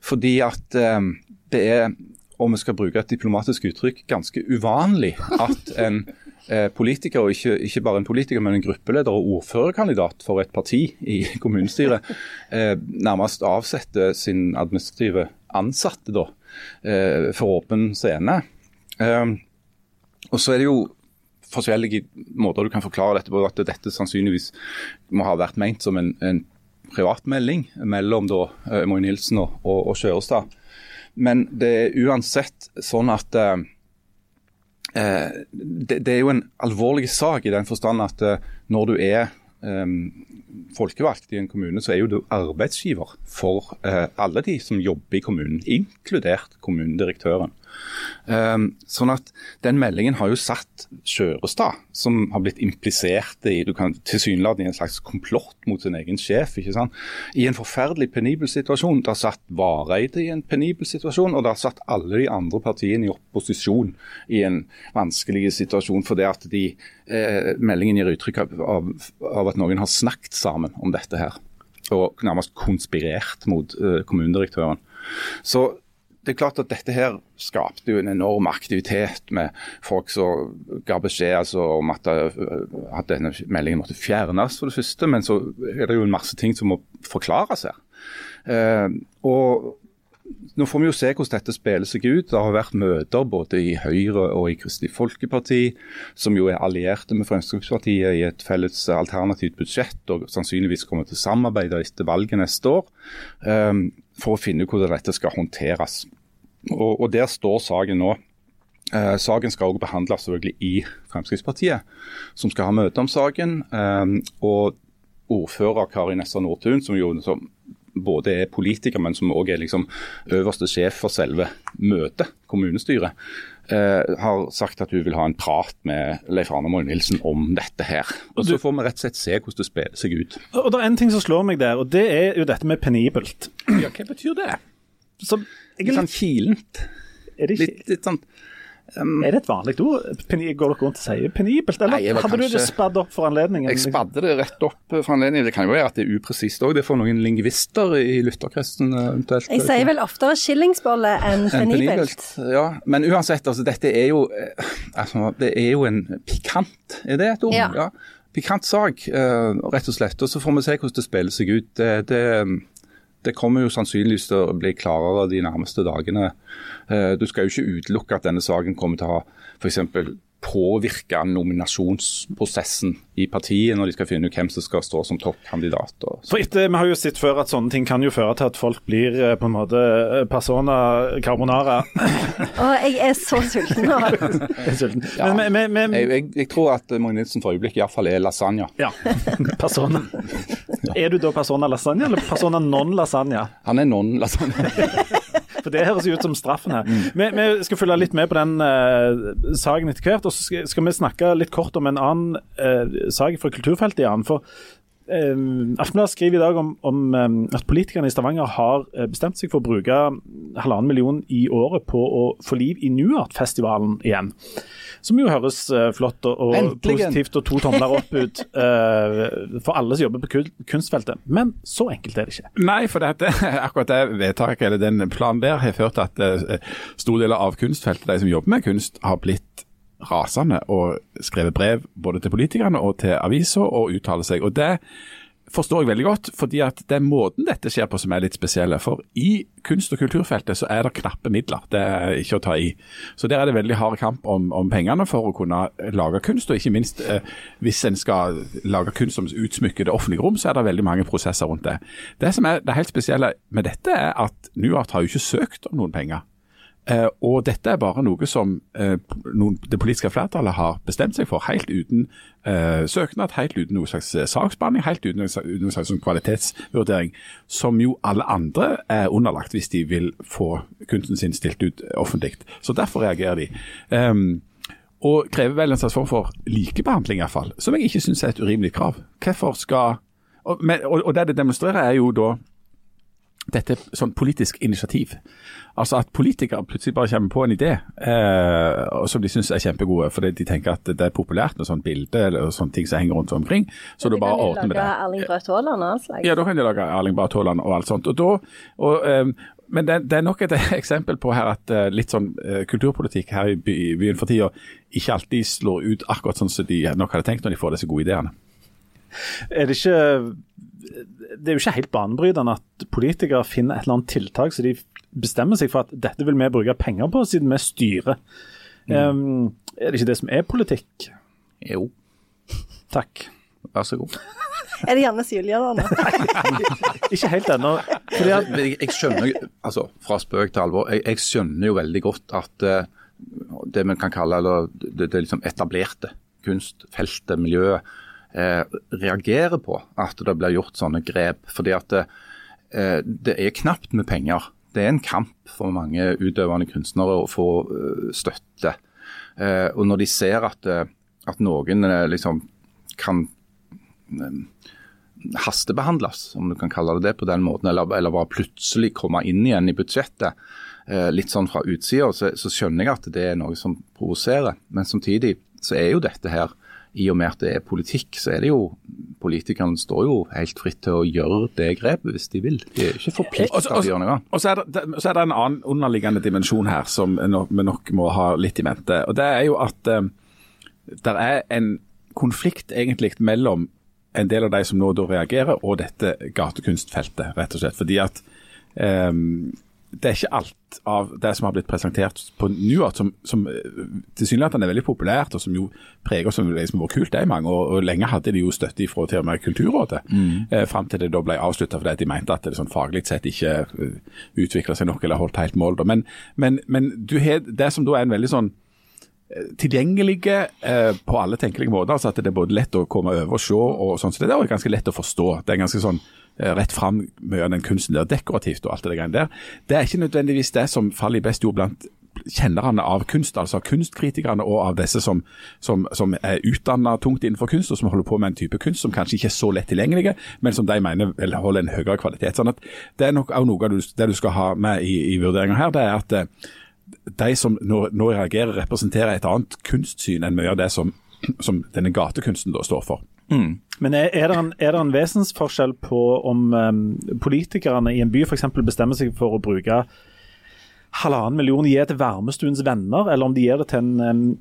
Fordi at det er, om vi skal bruke et diplomatisk uttrykk, ganske uvanlig at en politiker, og ikke, ikke bare en politiker, men en gruppeleder og ordførerkandidat for et parti i kommunestyret, eh, nærmest avsetter sin administrative ansatte da, eh, for åpen scene. Eh, og så er det jo forskjellige måter du kan forklare dette på. At dette sannsynligvis må ha vært ment som en, en privatmelding mellom da eh, Moe Nilsen og, og, og Kjørestad. Men det er uansett sånn at eh, eh, det, det er jo en alvorlig sak i den forstand at eh, når du er um, folkevalgt i en kommune, så er jo du arbeidsgiver for uh, alle de som jobber i kommunen, inkludert kommunedirektøren. Um, sånn at Den meldingen har jo satt Skjørestad, som har blitt implisert i du kan tilsynelatende i en slags komplott mot sin egen sjef, ikke sant? i en forferdelig penibel situasjon. Det har satt Vareide i en penibel situasjon, og det har satt alle de andre partiene i opposisjon i en vanskelig situasjon. fordi at de, eh, meldingen gir uttrykk av, av, av at noen har snakket sammen om dette her. og nærmest konspirert mot eh, kommunedirektøren. Så det er klart at dette her skapte jo en enorm aktivitet med folk som ga beskjed altså, om at, uh, at, denne meldingen måtte fjernes, for det første. Men så er det jo en masse ting som må forklares her. Eh, og nå får vi jo se hvordan dette spiller seg ut. Det har vært møter både i Høyre og i Kristelig Folkeparti, som jo er allierte med Fremskrittspartiet i et felles alternativt budsjett, og sannsynligvis kommer til å samarbeide etter valget neste år, um, for å finne hvordan dette skal håndteres. Og, og Der står saken nå. Eh, saken skal også behandles selvfølgelig i Fremskrittspartiet, som skal ha møte om saken. Eh, og ordfører Kari Nessa Nordtun, som jo som både er politiker, men som òg er liksom øverste sjef for selve møtet, kommunestyret, har sagt at hun vil ha en prat med Leif Arne Moe Nilsen om dette her. Og Så får vi rett og slett se hvordan det spiller seg ut. Og Det er en ting som slår meg der, og det er jo dette med penibelt. Ja, Hva betyr det? Så, litt sånn kilent. Litt, litt sånn Um, er det et vanlig ord? Peni, går dere rundt og sier penibelt, eller nei, hadde kanskje, du det spadd opp for anledningen? Jeg spadde det rett opp for anledningen. Det kan jo være at det er upresist òg. Det får noen lingvister i lytterkretsen eventuelt. Jeg sier vel oftere skillingsbolle enn penibelt. Ja, men uansett, altså, dette er jo eh, altså, Det er jo en pikant, er det et ord? Ja. ja. Pikant sak, uh, rett og slett. Og så får vi se hvordan det spiller seg ut. Det, det det kommer jo sannsynligvis til å bli klarere de nærmeste dagene. Eh, du skal jo ikke utelukke at denne saken kommer til å ha f.eks påvirke nominasjonsprosessen i partiet når de skal finne ut hvem som skal stå som toppkandidat. For etter, Vi har jo sett før at sånne ting kan jo føre til at folk blir eh, på en måte eh, persona carbonara. Å, jeg er så sulten nå. sulten. Ja. Men, men, men, jeg, jeg, jeg, tror at Magne Nilsen for øyeblikket iallfall er lasagne. Ja, persona. Er du da persona lasagne eller persona non lasagne? Han er non lasagne. For Det høres ut som straffen her. Mm. Vi, vi, skal følge litt med på den uh, saken etter hvert. Og så skal, skal, vi snakke litt kort om en annen uh, sak fra kulturfeltet. Jan, for uh, Aftenbladet skriver i dag om, om um, at politikerne i Stavanger har bestemt seg for å bruke halvannen million i året på å få liv i Nuart-festivalen igjen. Som jo høres uh, flott og, og positivt og to tomler opp ut uh, for alle som jobber på kunstfeltet. Men så enkelt er det ikke. Nei, for dette, akkurat det vedtaket eller den planen der har ført til at uh, store deler av kunstfeltet, de som jobber med kunst, har blitt rasende og skrevet brev både til politikerne og til aviser og uttaler seg. Og det forstår jeg veldig godt, fordi at det er måten dette skjer på som er litt spesielle. For i kunst- og kulturfeltet så er det knappe midler, det er ikke å ta i. Så der er det veldig hard kamp om, om pengene for å kunne lage kunst, og ikke minst eh, hvis en skal lage kunst som utsmykker det offentlige rom, så er det veldig mange prosesser rundt det. Det som er det helt spesielle med dette, er at Nuart har jo ikke søkt om noen penger. Uh, og dette er bare noe som noen, det politiske flertallet har bestemt seg for, helt uten uh, søknad, helt uten noen slags saksbehandling, helt uten noen slags sånn kvalitetsvurdering, som jo alle andre er underlagt hvis de vil få kunsten sin stilt ut offentlig. Så derfor reagerer de. Um, og krever vel en slags form for likebehandling, iallfall, som jeg ikke syns er et urimelig krav. Hvorfor skal og, og, og det det demonstrerer, er jo da dette sånn politisk initiativ. Altså at politikere plutselig bare kommer på en idé eh, som de syns er kjempegode, fordi de tenker at det er populært med sånn bilde eller sånne ting som henger rundt omkring. Så du bare ordner med det. Erling Braut Haaland og slags? Ja, da kan de lage Erling Braut Haaland og alt sånt. Og da, og, eh, men det, det, er nok et eksempel på her at uh, litt sånn eh, kulturpolitikk her i, i byen for tida ikke alltid slår ut akkurat sånn som de nok hadde tenkt når de får disse gode ideene. Er det ikke det er jo ikke helt banebrytende at politikere finner et eller annet tiltak så de bestemmer seg for at dette vil vi bruke penger på, siden vi styrer. Mm. Um, er det ikke det som er politikk? Jo. Takk. Vær så god. er det Janne Julia da nå? ikke helt ennå. Jeg, jeg, skjønner, altså fra spøk til alvor, jeg, jeg skjønner jo veldig godt at uh, det vi kan kalle eller, det, det liksom etablerte kunstfeltet, miljøet, eh, reagerer på at det blir gjort sånne grep. fordi at det, eh, det er knapt med penger. Det er en kamp for mange utøvende kunstnere å få uh, støtte. Eh, og når de ser at, eh, at noen eh, liksom kan hastebehandles, om du kan kalle det det på den måten, eller, eller bare plutselig komme inn igjen i budsjettet, litt sånn fra utsida, så, så skjønner jeg at det er noe som provoserer. Men samtidig så er jo dette her i og med at det er politikk, så er det jo Politikerne står jo helt fritt til å gjøre det grepet hvis de vil. De er ikke forplikta til å gjøre noe. Og så er, det, så er det en annen underliggende dimensjon her som vi nok må ha litt i mente. Og Det er jo at eh, det er en konflikt egentlig mellom en del av de som nå da reagerer, og dette gatekunstfeltet, rett og slett. Fordi at eh, det er ikke alt av det som har blitt presentert på Newart, som, som eh, tilsynelatende er veldig populært, og som jo preger som liksom vært kult det er i mange år. Og lenge hadde de jo støtte fra til og med Kulturrådet, eh, fram til det da ble avslutta fordi de mente at det sånn faglig sett ikke eh, utvikla seg nok eller holdt helt mål. Men, men, men du har det som da er en veldig sånn tilgjengelige eh, på alle tenkelige måter. altså At det er både lett å komme over og se, og sånn, så det er ganske lett å forstå. Det er ganske sånn eh, rett fram mye av den kunsten der, dekorativt og alt det der. Det er ikke nødvendigvis det som faller i best jord blant kjennerne av kunst, altså av kunstkritikerne og av disse som, som, som er utdanna tungt innenfor kunst, og som holder på med en type kunst som kanskje ikke er så lett tilgjengelige, men som de mener vel holder en høyere kvalitet. sånn at Det er nok også noe av det du skal ha med i, i vurderinga her. det er at eh, de som nå, nå reagerer, representerer et annet kunstsyn enn mye av det som, som denne gatekunsten da står for. Men er, er, det en, er det en vesensforskjell på om um, politikerne i en by f.eks. bestemmer seg for å bruke halvannen million gir til Varmestuens venner, eller om de gir det til en,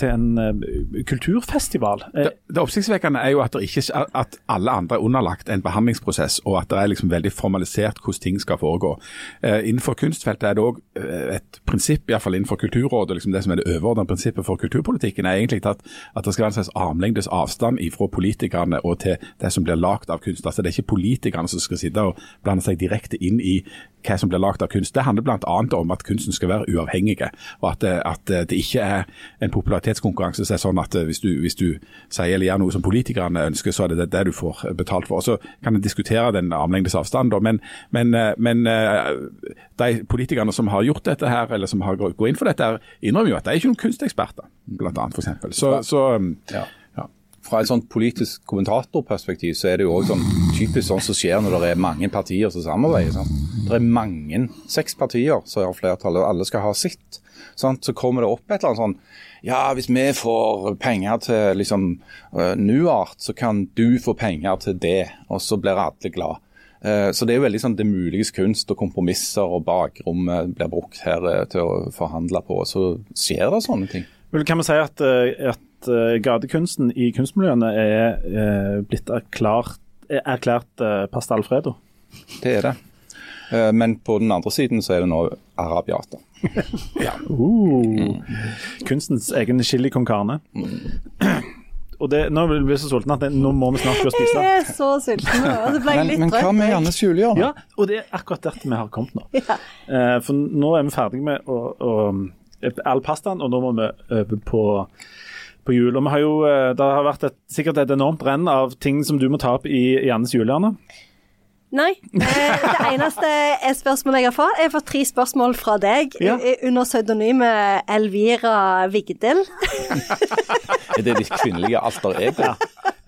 til en kulturfestival? Eh, Det, det oppsiktsvekkende er jo at, ikke, at alle andre er underlagt en behandlingsprosess, og at det er liksom veldig formalisert hvordan ting skal foregå. Eh, innenfor kunstfeltet er det òg et prinsipp, iallfall innenfor Kulturrådet, liksom det som er det overordnede prinsippet for kulturpolitikken, er egentlig at, at det skal være en slags armlengdes avstand fra politikerne og til det som blir lagd av kunst. Altså Det er ikke politikerne som skal sitte og blande seg direkte inn i hva som blir lagd av kunst. Det handler bl.a. om at kunsten skal være uavhengig, og at, det- at det ikke er en popularitetskonkurranse som er sånn at hvis du, hvis du sier eller gjør noe som politikerne ønsker, så er det det, du får betalt for. Og Så kan en diskutere den armlengdes avstand, men, men, eh, men eh, de politikerne som har gjort dette her, eller som har gått inn for dette, innrømmer jo at de er ikke noen kunsteksperter, blant for eksempel. Så, så Ja. Fra et sånt politisk kommentatorperspektiv så er det jo også sånn typisk sånn som skjer når det er mange partier som samarbeider. Sant? Det er mange, seks partier som har flertall, og alle skal ha sitt. Sant? Så kommer det opp et eller annet sånn Ja, hvis vi får penger til liksom uh, Nuart, så kan du få penger til det, og så blir alle glad. Eh, Så det er jo veldig sånn det muliges kunst og kompromisser og bakrommet blir brukt her eh, til å forhandle på. Så skjer det sånne ting. Vel, kan vi si at, eh, at eh, gatekunsten i kunstmiljøene er eh, blitt erklært, er erklært eh, pasta alfredo? Det er det. Eh, Men på den andre siden så er det nå arabiata. Uh, Kunstens egen chili con carne. Og det, nå blir jeg så sulten at det, nå må vi snart gå og spise. Jeg er så sulten nå. Og så ble jeg Men, litt men hva med Jannes julegjørme? Ja, og det er akkurat dette vi har kommet nå. Eh, for nå er vi ferdige med å, å, all pastaen, og nå må vi øve på, på jul. Og vi har jo, eh, Det har vært et, sikkert et enormt renn av ting som du må ta opp i Jannes julehjørne. Nei. Eh, det eneste er spørsmålet jeg har fått, jeg har fått tre spørsmål fra deg Ja. eh, under pseudonymet Elvira Vigdel. Er det ditt kvinnelige alter ego?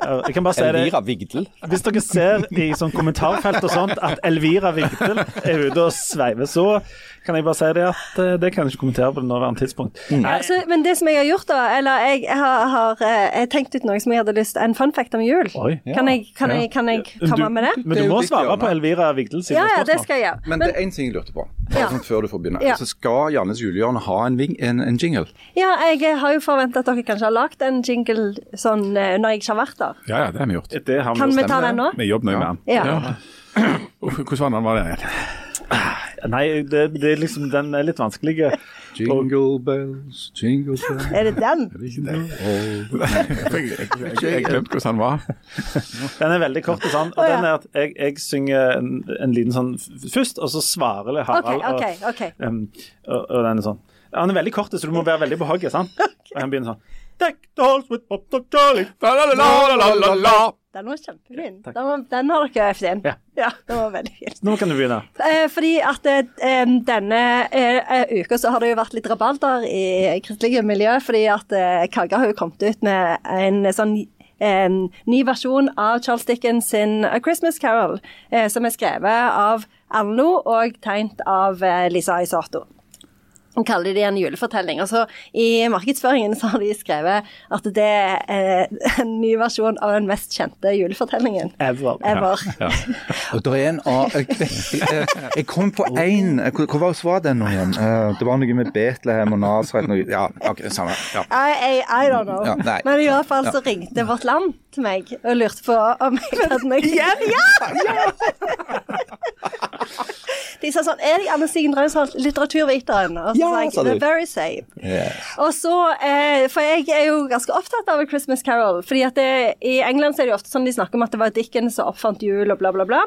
Eh, Jeg kan bare si det. Elvira Vigdel? Hvis dere ser i sånn kommentarfelt og sånt at Elvira Vigdel er ute og sveiver, så kan jeg bare si det at eh, det kan jeg ikke kommentere på det nåværende tidspunkt. Nei, Altså, men det som jeg har gjort, da Eller jeg har, har jeg tenkt ut noe som jeg hadde lyst En fun fact om jul. Oi. Kan jeg, kan jeg, kan jeg komme med det? Men du må svare hjørne. på Elvira Vigdel sine Ja, ja, det spørsmål. skal jeg gjøre. Men det er én ting jeg lurte på, bare Ja. sånn før du får begynne. Ja. Altså, skal Jannes julehjørne ha en, ving, en, en jingle? Ja, jeg har jo forventet at dere kanskje har lagd en jingle sånn eh, når jeg ikke har vært der. ja, ja, det har vi gjort. Det har Kan vi ta den nå? Vi jobber nøye med den. Ja. Hvordan var den igjen? Nei, det, det er liksom, den er litt vanskelig. Jingle bells, jingle bells Er det den? Jeg, jeg, jeg glemte hvordan den var. Den er veldig kort og sånn. Og ja. den er at jeg, jeg synger en, en liten sånn først, og så svarer Harald. okay. Og, ok. um, og, og den er sånn. Han er veldig kort, så du må være veldig behagelig. sant? Og han begynner sånn Deck the halls with pop dog Charlie. La, la, la, la, la, la, la. Den var kjempefin. Den, var, den har dere øvd inn. Ja. den var veldig fin. Nå kan du begynne. Eh, fordi at eh, denne eh, eh, uka så har det jo vært litt rabalder i kristelige miljø, fordi at eh, Kagga har jo kommet ut med en sånn en ny versjon av Charles Dickens sin A Christmas Carol, eh, som er skrevet av Alno og tegnet av Lisa Isato. Og kaller det en julefortelling. Og så I markedsføringen så har de skrevet at det er en ny versjon av den mest kjente julefortellingen Ever. ever. Og det er en jeg, jeg, kom på én Hva var var den nå igjen? Eh, det var noe med Betlehem og Nasaret noe- Ja, ok, samme. Ja. I, I, I don't know. Ja, nei. Men i hvert fall så ringte Vårt Land til meg og lurte på om jeg hadde noe Igjen? Ja! De sa sånn Er det Anne Stigen Drangsholt, litteraturviteren? Og Ja, sa du. The very same. Yeah. Og så, eh, For jeg er jo ganske opptatt av A Christmas Carol. fordi at det, I England så er det jo ofte sånn de snakker om at det var Dickens som oppfant jul og bla, bla, bla.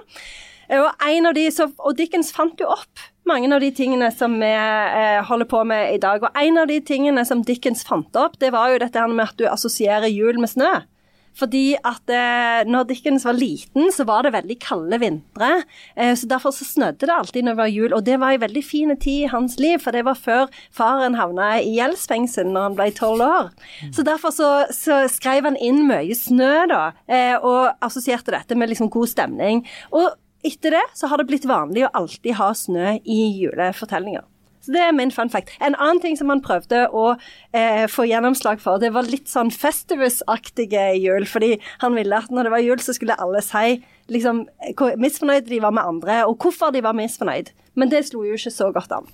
Eh, Og, en av de, så, og Dickens fant jo opp mange av de tingene som vi eh, holder på med i dag. Og en av de tingene som Dickens fant opp, det var jo dette her med at du assosierer jul med snø. Fordi at eh, når Dickens var liten, så var det veldig kalde vintre. Eh, så Derfor så snødde det alltid når det var jul, og det var en veldig fin tid i hans liv. For det var før faren havna i gjeldsfengsel når han ble tolv år. Så derfor så, så skrev han inn mye snø, da, eh, og assosierte dette med liksom god stemning. Og etter det så har det blitt vanlig å alltid ha snø i julefortellinger. Så Det er min fun fact. En annen ting som han prøvde å eh, få gjennomslag for, det var litt sånn Festivus-aktige jul. Fordi han ville at når det var jul, så skulle alle si liksom, hvor misfornøyd de var med andre, og hvorfor de var misfornøyd. Men det slo jo ikke så godt an.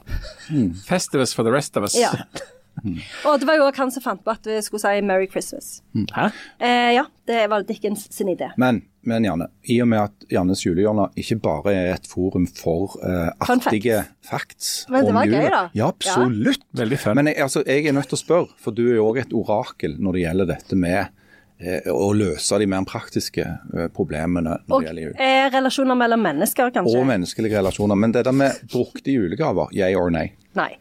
Festivus for the rest of us. Ja. Og det var jo også han som fant på at vi skulle si Merry Christmas. Hæ? Eh, ja, det var Dickens sin idé. Men, men Janne, i og med at Jannes julehjørne ikke bare er et forum for eh, artige facts Men det var var gøy, da. Ja, absolutt. Veldig fun. Men jeg, altså, jeg er nødt til å spørre, for du er jo òg et orakel når det gjelder dette med eh, å løse de mer praktiske eh, problemene når Og det gjelder jul. eh, relasjoner mellom mennesker, kanskje? Og menneskelige relasjoner. Men det der med brukte julegaver, yeah or nay? Nei.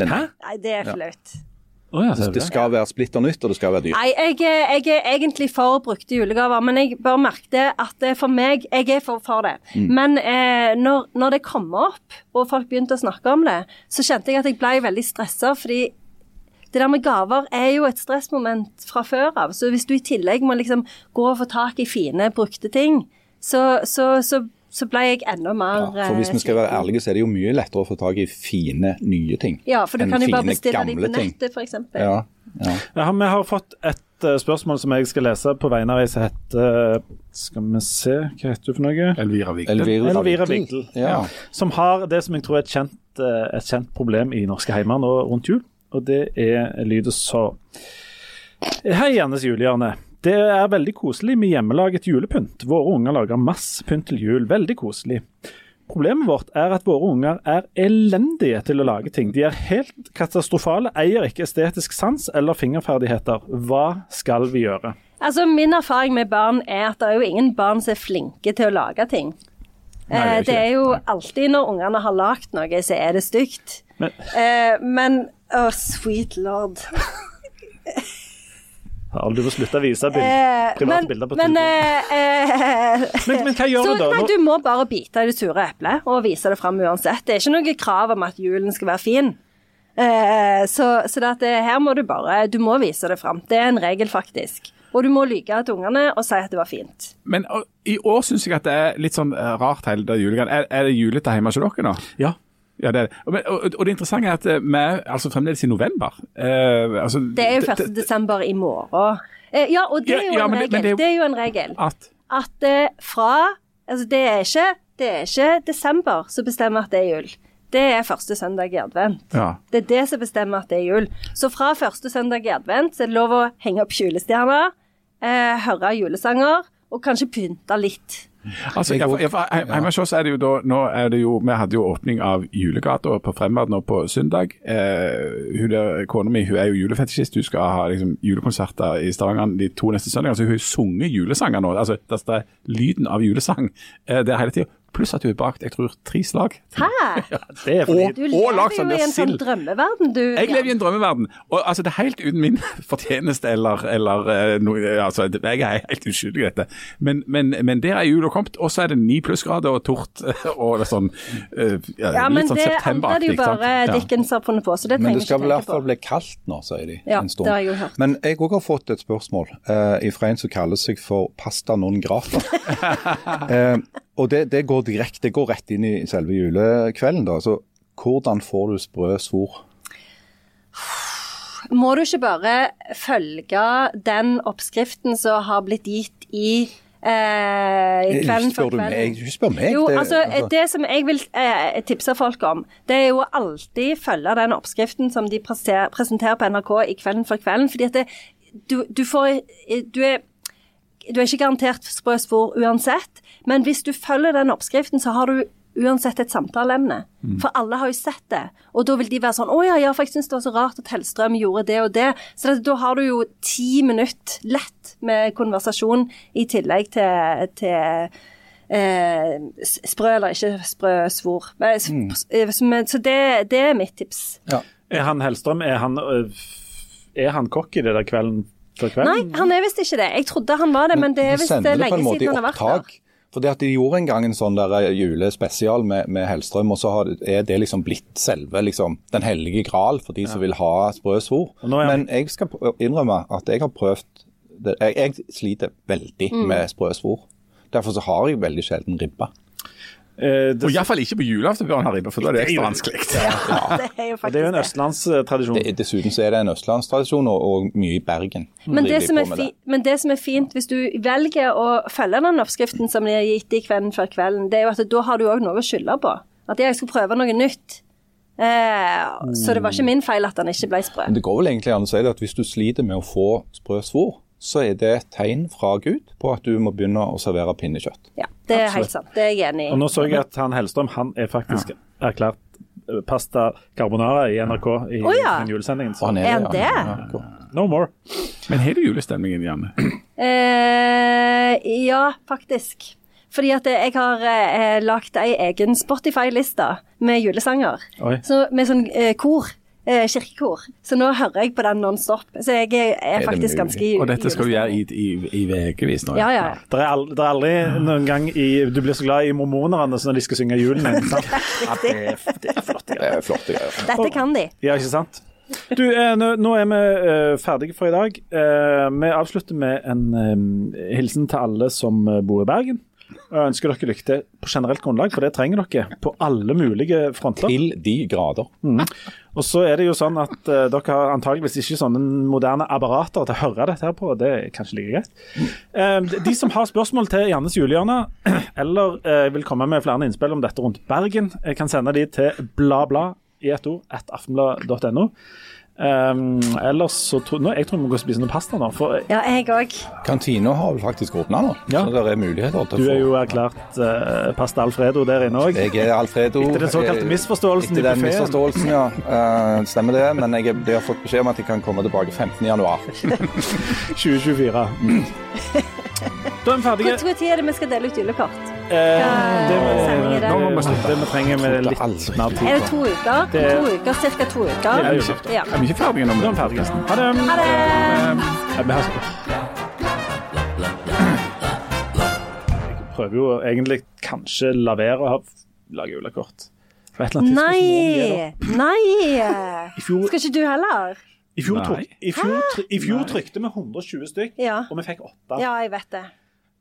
Den, Hæ? Nei, det er flaut. Ja, Oh, ja, Det det? skal være splitter nytt, og det skal være dyrt. Nei, jeg, er- jeg er egentlig for brukte julegaver, men jeg bare merket at det for meg Jeg er for, for det. Men eh, når, når det kom opp, og folk begynte å snakke om det, så kjente jeg at jeg ble veldig stressa, fordi det der med gaver er jo et stressmoment fra før av. Så hvis du i tillegg må liksom gå og få tak i fine, brukte ting, så, så, så, så ble jeg enda mer Ja, for hvis vi skal være eh, ærlige, så er det jo mye lettere å få tak i fine, nye ting. Ja, for du kan jo bare bestille de på nettet, f.eks. Ja, ja. Ja, vi har fått et eh, spørsmål som jeg skal lese på vegne av ei som heter Skal vi se, hva heter du for noe? Elvira Vigdel. Elvira, Elvira Vigdal. Ja. Som har det som jeg tror er et kjent, eh, et kjent problem i norske heimer nå rundt jul. Og det er lyder så Hei, Jannes julehjørne. Det er veldig koselig med hjemmelaget julepynt. Våre unger lager masse pynt til jul. Veldig koselig. Problemet vårt er at våre unger er elendige til å lage ting. De er helt katastrofale, eier ikke estetisk sans eller fingerferdigheter. Hva skal vi gjøre? Altså, Min erfaring med barn er at det er jo ingen barn som er flinke til å lage ting. Nei, det er Eh, det er jo alltid når ungene har lagd noe, så er det stygt. Men- Eh, men Å, sweet lord. Har du må slutte å vise bild, Eh, private men, bilder på men, eh, eh, Men, men hva gjør så, du da? Nei, du må bare bite i det sure eplet og vise det fram uansett. Det er ikke noe krav om at julen skal være fin. Eh, så så det at det, her må du bare Du må vise det fram. Det er en regel, faktisk. Og du må lyge til ungene og si at det var fint. Men og, i år syns jeg at det er litt sånn eh, rart hele det julegreiene. Er, er det julete hjemme hos dere nå? Ja. Ja, det er det. Og, og, og det interessante er at eh, vi er altså fremdeles i november. Eh, altså, Det er jo 1. desember i morgen. Eh, ja, og det er jo Ja, en regel. det er Det er jo en regel. At At eh, fra Altså, det er ikke det er ikke desember som bestemmer at det er jul. Det er første søndag i advent. Ja. Det er det som bestemmer at det er jul. Så fra første søndag i advent så er det lov å henge opp julestjerner, eh, høre julesanger og kanskje pynte litt. Altså, Hjemme hos oss er det jo da Nå er det jo Vi hadde jo åpning av Julegata på Fremad nå på søndag. Eh, hun der, Kona mi hun er jo julefetisjist. Hun skal ha liksom, julekonserter i Stavanger de to neste søndagene. Så hun har sunget julesanger nå. Altså, det er lyden av julesang eh, det er hele tida. Pluss at hun har bakt jeg tror, tre slag. Hæ? Det er fordi Og- Du lever og jo i en sånn drømmeverden, du. Jeg lever i en drømmeverden. Og altså, Det er helt uten min fortjeneste eller, eller no, altså, Jeg er helt uskyldig i dette. Men, men, men der er jula kommet, og så er det ni plussgrader og tort og det sånn eh, ja, Ja, men litt sånn det andre er det jo bare Ja. Dickens har funnet på, så det Men trenger det på. skal det vel i hvert fall bli kaldt nå, sier de. Ja, en stund. det har jeg jo hørt. Men jeg òg har fått et spørsmål uh, fra en som kaller seg for pasta non grata. uh, og det, det, går direkte, det går rett inn i selve julekvelden. da. Så hvordan får du sprø svor? Må du ikke bare følge den oppskriften som har blitt gitt i eh, Kvelden for kvelden? Du spør meg. Jo, det- altså, det som jeg vil eh, tipse folk om, det er jo å alltid følge den oppskriften som de presenterer på NRK i Kvelden for kvelden, fordi at det, du, du får du er, du er ikke garantert sprø spor uansett, men hvis du følger den oppskriften, så har du uansett et samtaleemne. For alle har jo sett det. Og da vil de være sånn 'Å ja, ja, for jeg syns det var så rart at Hellstrøm gjorde det og det'. Så det, da har du jo ti minutter lett med konversasjon i tillegg til, til eh, sprø eller ikke sprø svor. S- men- Så det, det er mitt tips. Ja. Er han Hellstrøm er han, øh, er han kokk i det der kvelden før Nei, han er visst ikke det. Jeg trodde han var det, men det er visst det lenge siden han har vært der. opptak. For det at De gjorde en gang en sånn der eh, julespesial med, med Hellstrøm, og så har, er det liksom blitt selve liksom, den hellige gral for de som vil ha sprø svor. Han- Men jeg skal innrømme at jeg har prøvd det. Jeg, jeg sliter veldig Mm. med sprø svor. Derfor så har jeg veldig sjelden ribba. Eh, det, Og iallfall ikke på julaften Bjørn han for da er det ekstra vanskelig. Det er jo det er jo en østlandstradisjon. Det, dessuten så er det en østlandstradisjon, og, og mye i Bergen. Men det, som er fi, men det som er fint, hvis du velger å følge den oppskriften som de har gitt i Kvelden før kvelden, det er jo at da har du òg noe å skylde på. At jeg skulle prøve noe nytt. Eh, Så det var ikke min feil at han ikke ble sprø. Men det går vel egentlig an å si det at hvis du sliter med å få sprø svor, så er det et tegn fra Gud på at du må begynne å servere pinnekjøtt. Ja, det er helt sant. Det er jeg enig Og nå så jeg at han Hellstrøm han er faktisk erklært øh, pasta carbonara i NRK i Å, ja. den julesendingen. Så han Er han det? Ja, no more. Men har du julestemningen, Janne? Eh, ja, faktisk. Fordi at jeg har eh, lagd ei egen Spotify-liste med julesanger. Oi. Så, med sånn eh, kor. Eh, kirkekor. Så nå hører jeg på den non-stop. Så jeg er, er faktisk ganske i Og dette skal du gjøre i, i, i ukevis nå? Ja, ja. Det er, al det er aldri noen gang i Du blir så glad i mormonerne når de skal synge julen. Ja, det, er, det er flott. Det Ja. er flotte greier. Dette kan de. ja, ikke sant? Du, eh, nå, nå er vi eh, ferdige for i dag. Eh, vi avslutter med en hilsen til alle som bor i Bergen. Jeg ønsker dere lykke til på generelt grunnlag, for det trenger dere på alle mulige fronter. Til de grader. Og så er det jo sånn at uh, dere har antageligvis ikke sånne moderne apparater til å høre dette her på. Det er kanskje like greit. Uh, de som har spørsmål til Jannes julehjørne, eller uh, vil komme med flere innspill om dette rundt Bergen, kan sende de til bladblad i ett ord, at aftenblad.no. Um, ellers så tror nå, jeg tror vi må gå og spise noe pasta nå. For Ja, jeg òg. Kantina har vel faktisk åpna nå, Ja. så det er muligheter til du er jo erklært uh, pasta Alfredo der inne òg. Jeg er Alfredo. Etter den såkalte eh, misforståelsen Etter den misforståelsen, ja. Uh, stemmer det. Men jeg, de har fått beskjed om at jeg kan komme tilbake 15. januar. 2024. Da er vi ferdige. Når er det vi skal dele ut julekort? Eh, det, Nå må vi slutte. det vi trenger med litt aldri. mer tid Er det to uker? Det- To uker, Cirka to uker? Det er julaften. Ja. Er vi ikke ferdige nå? Da er vi ferdige. Ha det. Ha det! Jeg prøver jo egentlig kanskje la være å ha- lage julekort. På et eller annet tidspunkt. Nei! Nei! I fjor, Skal ikke du heller? i fjor, tryk, i fjor, tryk, i fjor trykte vi 120 stykk, Ja. og vi fikk åtte. Ja, jeg vet det.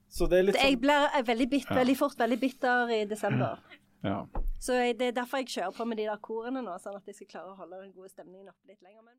Så det er litt Jeg sånn blir veldig, bitt, veldig fort veldig bitter i desember. Ja. Så det er derfor jeg kjører på med de der korene nå, sånn at jeg skal klare å holde den gode stemningen oppe litt lenger. Men